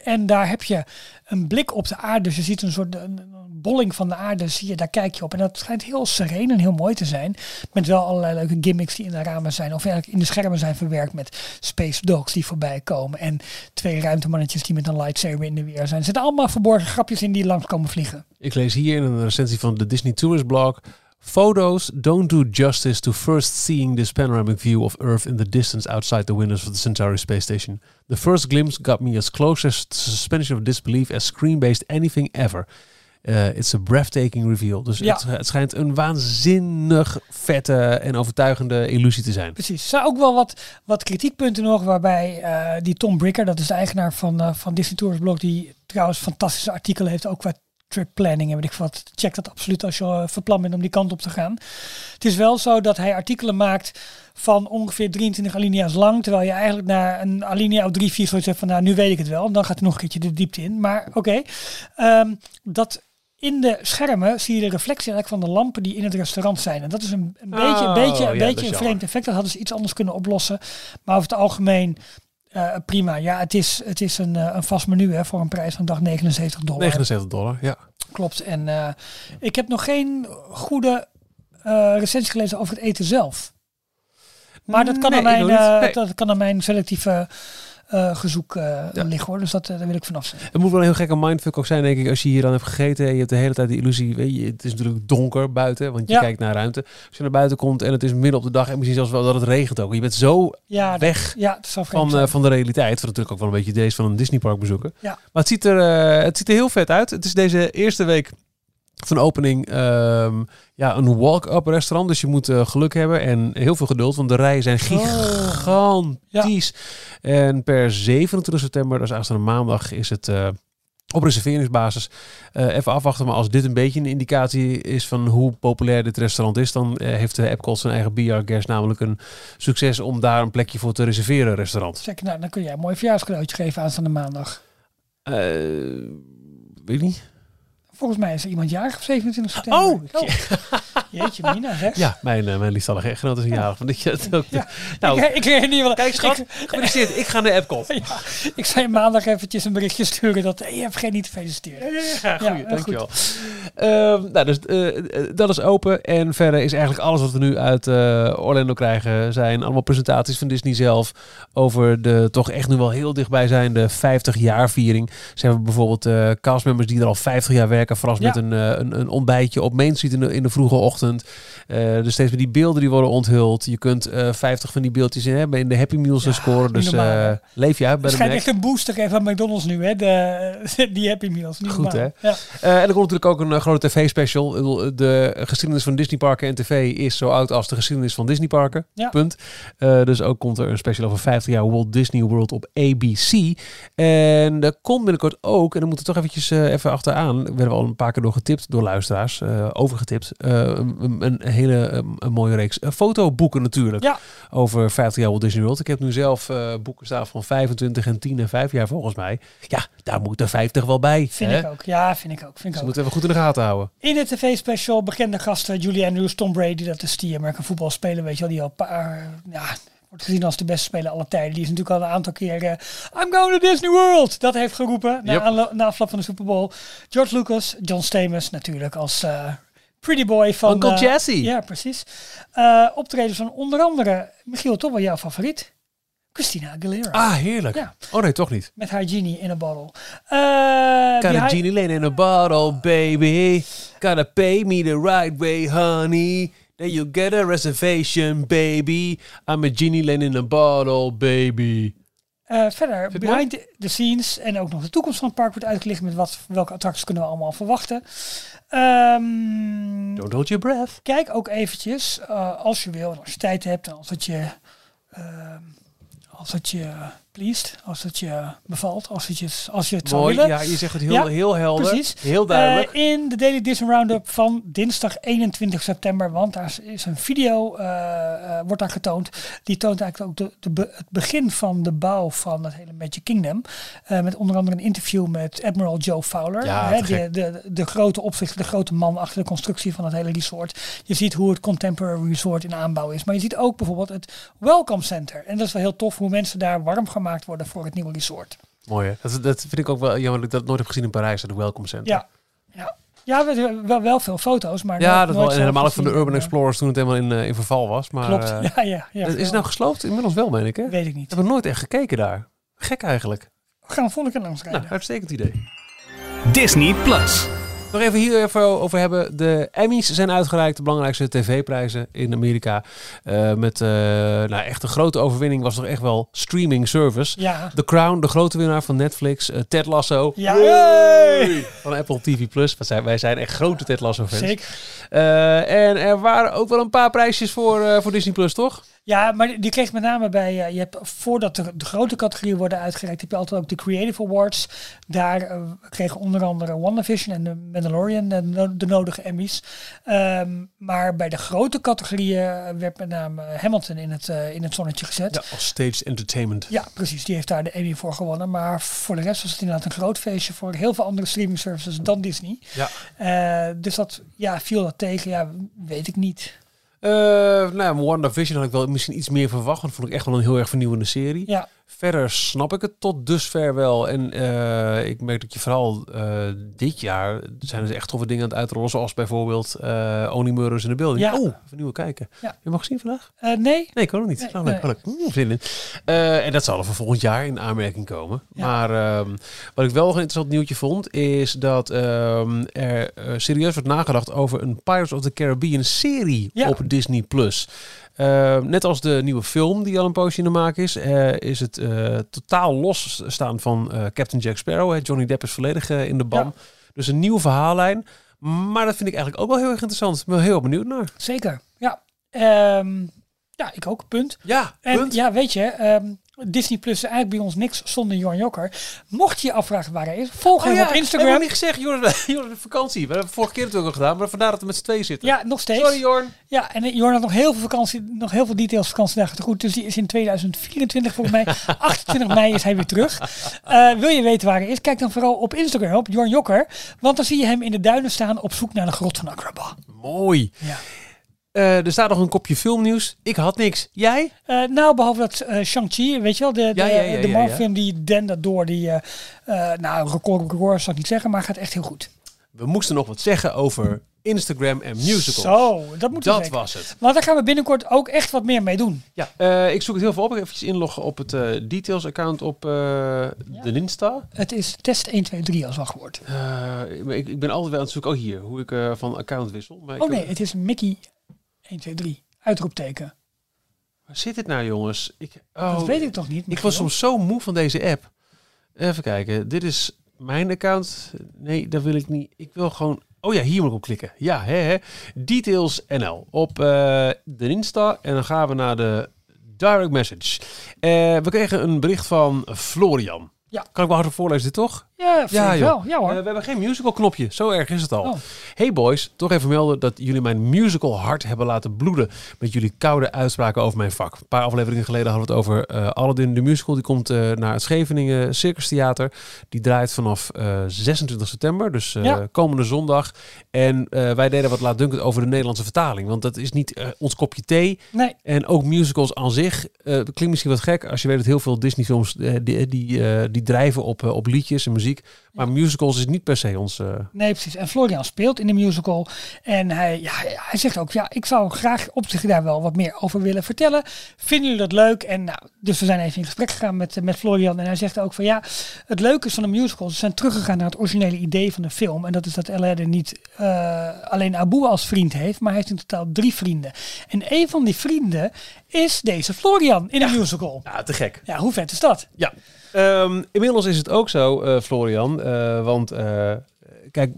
Speaker 3: En daar heb je een blik op de aarde. Dus je ziet een soort een, bolling van de aarde. Zie je, daar kijk je op. En dat schijnt heel sereen en heel mooi te zijn. Met wel allerlei leuke gimmicks die in de ramen zijn. Of eigenlijk in de schermen zijn verwerkt met space dogs die voorbij komen. En twee ruimtemannetjes die met een lightsaber in de weer zijn. Er zitten allemaal verborgen grapjes in die langs komen vliegen.
Speaker 2: Ik lees hier in een recensie van de Disney Tourist blog. Photos don't do justice to first seeing this panoramic view of Earth in the distance outside the windows of the Centauri space station. The first glimpse got me as close as to suspension of disbelief as screen-based anything ever. Uh, it's a breathtaking reveal. Dus
Speaker 3: Ja.
Speaker 2: het, het schijnt een waanzinnig vette en overtuigende illusie te zijn.
Speaker 3: Precies. Er zijn ook wel wat, wat kritiekpunten nog. Waarbij eh, die Tom Bricker, dat is de eigenaar van, eh, van Disney Tourist Blog. Die trouwens fantastische artikelen heeft. Ook qua trip planning en weet ik wat. Check dat absoluut als je uh, verplan bent om die kant op te gaan. Het is wel zo dat hij artikelen maakt van ongeveer 23 alinea's lang. Terwijl je eigenlijk naar een alinea of drie, vier zoiets hebt van nou nu weet ik het wel. En dan gaat hij nog een keertje de diepte in. Maar oké, okay. um, dat in de schermen zie je de reflectie eigenlijk van de lampen die in het restaurant zijn. En dat is een, een beetje, een, beetje, een,
Speaker 2: ja,
Speaker 3: beetje een vreemd effect. Dat hadden ze iets anders kunnen oplossen. Maar over het algemeen uh, prima. Ja, het is, het is een, uh, een vast menu hè, voor een prijs van dag 79 dollar.
Speaker 2: 79 dollar, ja.
Speaker 3: Klopt. En uh, ik heb nog geen goede uh, recensie gelezen over het eten zelf. Maar dat kan,
Speaker 2: nee,
Speaker 3: aan, mijn,
Speaker 2: nee.
Speaker 3: dat kan aan mijn selectieve uh, gezoek uh, ja. liggen hoor. Dus dat, daar wil ik vanaf zijn.
Speaker 2: Het moet wel een heel gekke mindfuck ook zijn, denk ik, als je hier dan hebt gegeten en je hebt de hele tijd de illusie, weet je, het is natuurlijk donker buiten, want je
Speaker 3: Ja.
Speaker 2: kijkt naar ruimte. Als je naar buiten komt en het is midden op de dag en misschien zelfs wel dat het regent ook. Je bent zo
Speaker 3: Ja,
Speaker 2: weg van, eh, van de realiteit, wat natuurlijk ook wel een beetje deze van een Disneypark bezoeken.
Speaker 3: Ja.
Speaker 2: Maar het ziet, er, eh, het ziet er heel vet uit. Het is deze eerste week van opening ehm, ja, een walk-up restaurant. Dus je moet eh, geluk hebben en heel veel geduld, want de rijen zijn gigantisch. En per 27 september, dat is aanstaande maandag, is het eh, op reserveringsbasis. Eh, even afwachten, maar als dit een beetje een indicatie is van hoe populair dit restaurant is, dan heeft de Epcot zijn eigen BR Guest namelijk een succes om daar een plekje voor te reserveren, restaurant.
Speaker 3: Zeg, nou, dan kun jij een mooi verjaarscadeautje geven aanstaande maandag.
Speaker 2: Eh, weet ik niet.
Speaker 3: Volgens mij is er iemand jarig op 27 september.
Speaker 2: Oh, *laughs*
Speaker 3: jeetje mina, zeg.
Speaker 2: Ja, mijn, uh, mijn liefstallige echtgenoot is een jarig. Van dit, dat ook.
Speaker 3: Ja.
Speaker 2: Nou,
Speaker 3: ik, ik weet niet wat.
Speaker 2: kijk schat,
Speaker 3: Ik,
Speaker 2: gefeliciteerd. Ik ga naar Epcot. *laughs*
Speaker 3: ja, ik je maandag eventjes een berichtje sturen dat hey, je hebt geen niet te feliciteren.
Speaker 2: Ja, goeie,
Speaker 3: Ja,
Speaker 2: dankjewel. Ehm, nou, dus eh, dat is open. En verder is eigenlijk alles wat we nu uit eh, Orlando krijgen... zijn allemaal presentaties van Disney zelf... over de toch echt nu wel heel dichtbij zijn... de 50-jaar viering. Ze hebben bijvoorbeeld eh castmembers die er al 50 jaar werken... verrast
Speaker 3: Ja.
Speaker 2: met een, eh, een, een ontbijtje op Main Street in de, in de vroege ochtend. Eh, dus steeds meer die beelden die worden onthuld. Je kunt eh 50 van die beeldjes in, hebben in de Happy Meals
Speaker 3: Ja,
Speaker 2: scoren. Dus eh, leef je uit bij
Speaker 3: Het
Speaker 2: de Mac.
Speaker 3: echt een booster geven van McDonald's nu, hè? De, *laughs* die Happy Meals. Niet
Speaker 2: Goed,
Speaker 3: normaal.
Speaker 2: hè?
Speaker 3: Ja.
Speaker 2: Eh, en er komt natuurlijk ook een eh, grote tv-special. De geschiedenis van Disneyparken en tv is zo oud als de geschiedenis van Disneyparken.
Speaker 3: Ja.
Speaker 2: Punt. Eh, dus ook komt er een special over 50 jaar Walt Disney World op ABC. En er komt binnenkort ook, en dan moeten we toch eventjes eh, even achteraan, werden we al een paar keer door getipt, door luisteraars, eh, overgetipt. Eh, een, een hele eh, een mooie reeks fotoboeken natuurlijk
Speaker 3: Ja.
Speaker 2: over 50 jaar Walt Disney World. Ik heb nu zelf boeken staan van 25 en 10 en 5 jaar volgens mij. Ja, daar moet er 50 wel bij.
Speaker 3: Vind
Speaker 2: hè?
Speaker 3: ik ook. Ja, vind ik ook. Vind ik
Speaker 2: Dus
Speaker 3: ook.
Speaker 2: moeten we goed in de gaten houden.
Speaker 3: In de tv-special bekende gasten Julie Andrews, Tom Brady, dat is die American voetbal speler, weet je wel, die al een paar, ja, wordt gezien als de beste speler aller tijden. Die is natuurlijk al een aantal keer eh, I'm going to Disney World, dat heeft geroepen na,
Speaker 2: Yep.
Speaker 3: na afloop van de Super Bowl. George Lucas, John Stamos natuurlijk als eh, pretty boy van...
Speaker 2: Uncle
Speaker 3: eh,
Speaker 2: Jesse.
Speaker 3: Ja, precies. Eh optredens van onder andere, Michiel, toch wel jouw favoriet? Christina Aguilera.
Speaker 2: Ah, heerlijk.
Speaker 3: Ja.
Speaker 2: Oh nee, toch niet.
Speaker 3: Met haar genie in a bottle. Die
Speaker 2: Got a genie lane in a bottle, baby. Gotta pay me the right way, honey. Then you get a reservation, baby. I'm a genie lane in a bottle, baby.
Speaker 3: Eh, verder, behind the, the scenes en ook nog de toekomst van het park wordt uitgelicht met wat, welke attracties kunnen we allemaal verwachten. Ehm,
Speaker 2: Don't hold your breath.
Speaker 3: kijk ook eventjes, eh, als je wil, en als je tijd hebt en als het je, ehm, als het je pleased, als het je bevalt, als het, je, als je het zou
Speaker 2: Mooi.
Speaker 3: willen.
Speaker 2: Ja, je zegt het heel,
Speaker 3: Ja,
Speaker 2: heel helder.
Speaker 3: precies.
Speaker 2: Heel duidelijk.
Speaker 3: Eh, in de Daily Disney Roundup van dinsdag 21 september, want daar is- een video, eh, eh, wordt daar getoond. Die toont eigenlijk ook de, de be- het begin van de bouw van het hele Magic Kingdom. Met onder andere een interview met Admiral Joe Fowler.
Speaker 2: Ja,
Speaker 3: hè, de, de, de grote opzichter, de grote man achter de constructie van het hele resort. Je ziet hoe het Contemporary Resort in aanbouw is. Maar je ziet ook bijvoorbeeld het Welcome Center. En dat is wel heel tof hoe mensen daar warm gemaakt worden voor het nieuwe resort.
Speaker 2: Mooi hè? Dat, dat vind ik ook wel jammer dat ik dat nooit heb gezien in Parijs, dat Welcome Center.
Speaker 3: Ja, ja. ja we hebben wel, wel veel foto's, maar
Speaker 2: Ja, dat wel. En helemaal van de. Urban
Speaker 3: Ja,
Speaker 2: Explorers toen het helemaal in, eh, in verval was. Maar,
Speaker 3: Klopt,
Speaker 2: eh, *laughs*
Speaker 3: ja, ja. ja
Speaker 2: is het nou gesloopt? Inmiddels wel, meen ik hè?
Speaker 3: Weet ik niet.
Speaker 2: We hebben nooit echt gekeken daar. Gek eigenlijk.
Speaker 3: We gaan volgende keer langs rijden.
Speaker 2: Nou, uitstekend idee.
Speaker 1: Disney Plus.
Speaker 2: Nog even hier even over hebben. De Emmys zijn uitgereikt, de belangrijkste tv-prijzen in Amerika. Eh, met uh, nou, echt een grote overwinning was toch echt wel streaming service.
Speaker 3: Ja.
Speaker 2: The Crown, de grote winnaar van Netflix. Uh, Ted Lasso.
Speaker 3: Ja.
Speaker 2: Van Apple TV Plus. Wij zijn, wij zijn echt grote Ted Lasso fans.
Speaker 3: Zeker.
Speaker 2: Uh, en er waren ook wel een paar prijsjes voor, uh, voor Disney Plus, toch?
Speaker 3: Ja, maar die kreeg met name bij, uh, je hebt voordat de, de, grote categorieën worden uitgereikt, heb je altijd ook de Creative Awards. Daar uh, kregen onder andere WandaVision en de Mandalorian de, de nodige Emmys. Um, maar bij de grote categorieën werd met name Hamilton in het, uh, in het zonnetje gezet.
Speaker 2: Ja, als Staged Entertainment.
Speaker 3: Ja, precies. Die heeft daar de Emmy voor gewonnen. Maar voor de rest was het inderdaad een groot feestje voor heel veel andere streaming services dan Disney.
Speaker 2: Ja.
Speaker 3: Dus dat, ja, viel dat tegen? Ja, weet ik niet.
Speaker 2: Uh, nou, WandaVision had ik wel misschien iets meer verwacht. Want vond ik echt wel een heel erg vernieuwende serie.
Speaker 3: Ja.
Speaker 2: Verder snap ik het tot dusver wel. En uh, ik merk dat je vooral uh, dit jaar zijn er echt toffe dingen aan het uitrollen. Zoals bijvoorbeeld uh, Only Murders in the Building.
Speaker 3: Ja.
Speaker 2: Oh, even nieuwe kijken.
Speaker 3: Ja.
Speaker 2: Je mag gezien vandaag?
Speaker 3: nee.
Speaker 2: Nee, ik kan nog niet.
Speaker 3: Nee,
Speaker 2: leuk,
Speaker 3: nee.
Speaker 2: zin in. en dat zal er voor volgend jaar in aanmerking komen.
Speaker 3: Ja.
Speaker 2: Maar um, wat ik wel een interessant nieuwtje vond... is dat um, er serieus wordt nagedacht over een Pirates of the Caribbean serie op Disney+. Plus. Uh, net als de nieuwe film die al een poosje in de maak is, uh, is het uh, totaal losstaan van eh, Captain Jack Sparrow. Hè. Johnny Depp is volledig in de ban.
Speaker 3: Ja.
Speaker 2: Dus een nieuwe verhaallijn. Maar dat vind ik eigenlijk ook wel heel erg interessant. Ik ben heel benieuwd naar.
Speaker 3: Zeker, ja. Um, ja, ik ook, punt.
Speaker 2: Ja,
Speaker 3: en,
Speaker 2: punt.
Speaker 3: Ja, weet je, um, Disney Plus is eigenlijk bij ons niks zonder Johan Jokker. Mocht je je afvragen waar hij is, volg hem
Speaker 2: oh, ja,
Speaker 3: op Instagram.
Speaker 2: Ik heb niet gezegd, Joris, *laughs* Joris vakantie. We hebben het vorige keer natuurlijk al gedaan, maar vandaar dat we met z'n tweeën zitten.
Speaker 3: Ja, nog steeds.
Speaker 2: Sorry, Jorn.
Speaker 3: Ja, en Jorn had nog heel veel vakantie, nog heel veel details vakantiedagen te goed. Dus die is in 2024 volgens mij. *laughs* 28 mei is hij weer terug. Uh, wil je weten waar hij is? Kijk dan vooral op Instagram, op Jorn Jokker. Want dan zie je hem in de duinen staan op zoek naar de grot van Agrabah.
Speaker 2: Mooi.
Speaker 3: Ja.
Speaker 2: Uh, er staat nog een kopje filmnieuws. Ik had niks. Jij?
Speaker 3: Uh, nou, behalve dat uh, Shang-Chi, weet je wel, de, de,
Speaker 2: ja, ja, ja,
Speaker 3: de Marvel-film die dende door die, nou, record, record zal ik niet zeggen, maar gaat echt heel goed.
Speaker 2: We moesten nog wat zeggen over Instagram en musicals.
Speaker 3: Zo, dat moet
Speaker 2: Dat was het.
Speaker 3: Want daar gaan we binnenkort ook echt wat meer mee doen.
Speaker 2: Ja, uh, ik zoek het heel veel op. Ik even inloggen op het uh, details account op uh, ja. de Insta.
Speaker 3: Het is test 1, 2, 3 als wachtwoord.
Speaker 2: ik, ik, ben altijd wel aan het zoeken, oh hier, hoe ik van account wissel. Maar
Speaker 3: oh nee, het is Mickey 1, 2, 3. Uitroepteken.
Speaker 2: Waar zit het nou jongens? Ik, oh,
Speaker 3: dat weet ik toch niet?
Speaker 2: Ik was soms zo moe van deze app. Even kijken, dit is mijn account. Nee, dat wil ik niet. Ik wil gewoon Oh ja, hier moet ik op klikken. Ja, hè, hè. Details NL op uh, de Insta. En dan gaan we naar de direct message. Uh, we kregen een bericht van Florian.
Speaker 3: Ja.
Speaker 2: Kan ik wel hard voorlezen, dit toch?
Speaker 3: Ja, ja, wel. Ja hoor.
Speaker 2: Uh, we hebben geen musical knopje. Zo erg is het al.
Speaker 3: Oh.
Speaker 2: Hey boys, toch even melden dat jullie mijn musical hart hebben laten bloeden met jullie koude uitspraken over mijn vak. Een paar afleveringen geleden hadden we het over uh, Aladdin de musical. Die komt uh, naar het Scheveningen Circus Theater. Die draait vanaf 26 september, dus ja. komende zondag. En wij deden wat laatdunkend over de Nederlandse vertaling, want dat is niet ons kopje thee.
Speaker 3: Nee.
Speaker 2: En ook musicals aan zich. klinkt misschien wat gek als je weet dat heel veel Disney films die, die, die drijven op, op liedjes en muziek muziek. Maar musicals is niet per se ons... eh,
Speaker 3: Nee, precies. En Florian speelt in de musical. En hij, ja, hij zegt ook, ja, ik zou graag op zich daar wel wat meer over willen vertellen. Vinden jullie dat leuk? En nou, dus we zijn even in gesprek gegaan met, eh, met Florian. En hij zegt ook van, ja, het leuke is van de musical, ze zijn teruggegaan naar het originele idee van de film. En dat is dat Aladdin niet eh, alleen Abu als vriend heeft, maar hij heeft in totaal drie vrienden. En een van die vrienden is deze Florian in de musical.
Speaker 2: ja, te gek.
Speaker 3: Ja, hoe vet is dat?
Speaker 2: Ja, Ehm, inmiddels is het ook zo, eh, Florian. eh, want eh, kijk,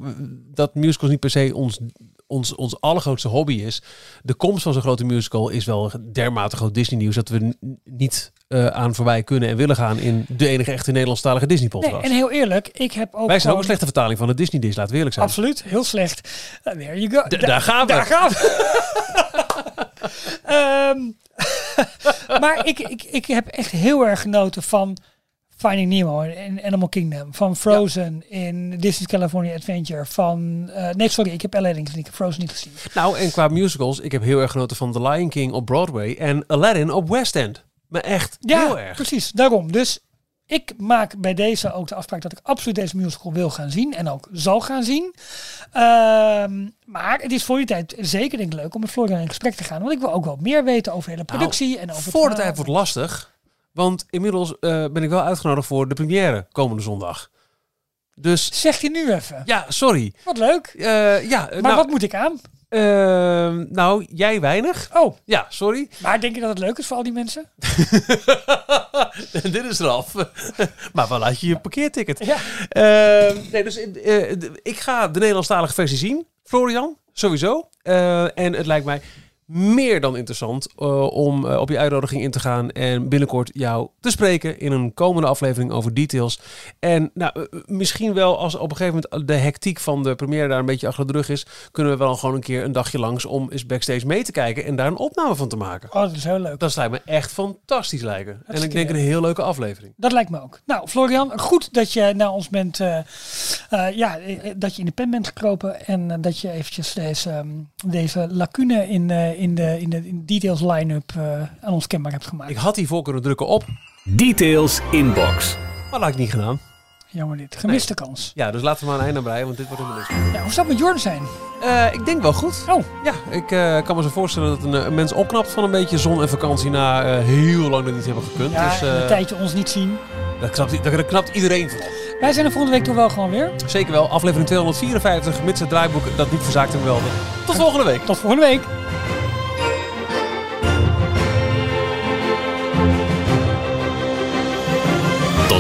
Speaker 2: dat musicals niet per se ons, ons, ons allergrootste hobby is. De komst van zo'n grote musical is wel dermate groot Disney-nieuws... dat we niet aan voorbij kunnen en willen gaan... in de enige echte Nederlandstalige Disney-podcast.
Speaker 3: Nee, en heel eerlijk, ik heb ook
Speaker 2: Wij zijn ook een slechte vertaling van de Disney-dis, laten we eerlijk zijn.
Speaker 3: Absoluut, heel slecht. There you go.
Speaker 2: Daar gaan we.
Speaker 3: Daar gaan we. *laughs* Ehm, *laughs* maar ik, ik, ik heb echt heel erg genoten van Finding Nemo in Animal Kingdom. Van Frozen in Disney's California Adventure. Van, eh, nee, sorry, ik heb Aladdin. Ik heb Frozen niet gezien.
Speaker 2: Nou, en qua musicals, ik heb heel erg genoten van The Lion King op Broadway... en Aladdin op West End. Maar echt
Speaker 3: Ja,
Speaker 2: heel erg.
Speaker 3: precies. Daarom. Dus ik maak bij deze ook de afspraak dat ik absoluut deze musical wil gaan zien. En ook zal gaan zien. Ehm, maar het is voor die tijd zeker denk ik leuk om met Florian in gesprek te gaan. Want ik wil ook wel meer weten over de hele productie. en over het
Speaker 2: Voor de tijd wordt lastig. Want inmiddels eh, ben ik wel uitgenodigd voor de première komende zondag. Dus
Speaker 3: Zeg je nu even.
Speaker 2: ja, sorry.
Speaker 3: Wat leuk.
Speaker 2: Eh, ja,
Speaker 3: Maar
Speaker 2: nou,
Speaker 3: wat moet ik aan?
Speaker 2: eh, nou, jij weinig.
Speaker 3: Oh,
Speaker 2: Ja, sorry.
Speaker 3: maar denk je dat het leuk is voor al die mensen? *laughs*
Speaker 2: Dit is eraf. *laughs* maar waar laat je je parkeerticket?
Speaker 3: Ja.
Speaker 2: Eh, nee, dus eh, ik ga de Nederlandstalige versie zien, Florian, sowieso. En het lijkt mij meer dan interessant eh, om eh, op je uitnodiging in te gaan en binnenkort jou te spreken in een komende aflevering over details. En nou, eh, misschien wel als op een gegeven moment de hectiek van de première daar een beetje achter de rug is, kunnen we wel gewoon een keer een dagje langs om eens backstage mee te kijken en daar een opname van te maken.
Speaker 3: Oh, dat is heel leuk.
Speaker 2: Dat lijkt me echt fantastisch lijken. En ik denk een heel leuke aflevering.
Speaker 3: Dat lijkt me ook. Nou, Florian, goed dat je naar ons bent, ja, dat je in de pen bent gekropen en dat je eventjes deze, ehm, deze lacune in, in, de, in de in de details line-up eh, aan ons kenbaar hebt gemaakt.
Speaker 2: Ik had hiervoor kunnen drukken op,
Speaker 1: Details inbox.
Speaker 2: maar dat had ik niet gedaan.
Speaker 3: Jammer dit. Gemiste kans.
Speaker 2: Ja, dus laten we maar een einde aan breien, want dit wordt helemaal niks.
Speaker 3: Ja, hoe zou het met Jordan zijn?
Speaker 2: Eh, ik denk wel goed.
Speaker 3: Oh,
Speaker 2: Ja, ik eh, kan me zo voorstellen dat een, een mens opknapt van een beetje zon en vakantie na eh, heel lang dat niet hebben gekund.
Speaker 3: ja,
Speaker 2: dus
Speaker 3: en een tijdje ons niet zien.
Speaker 2: daar, knapt, daar knapt iedereen van.
Speaker 3: Wij zijn er volgende week toch wel gewoon weer.
Speaker 2: Zeker wel, aflevering 254, mits het draaiboek dat niet verzaakt en wel. Tot volgende week.
Speaker 3: Tot volgende week.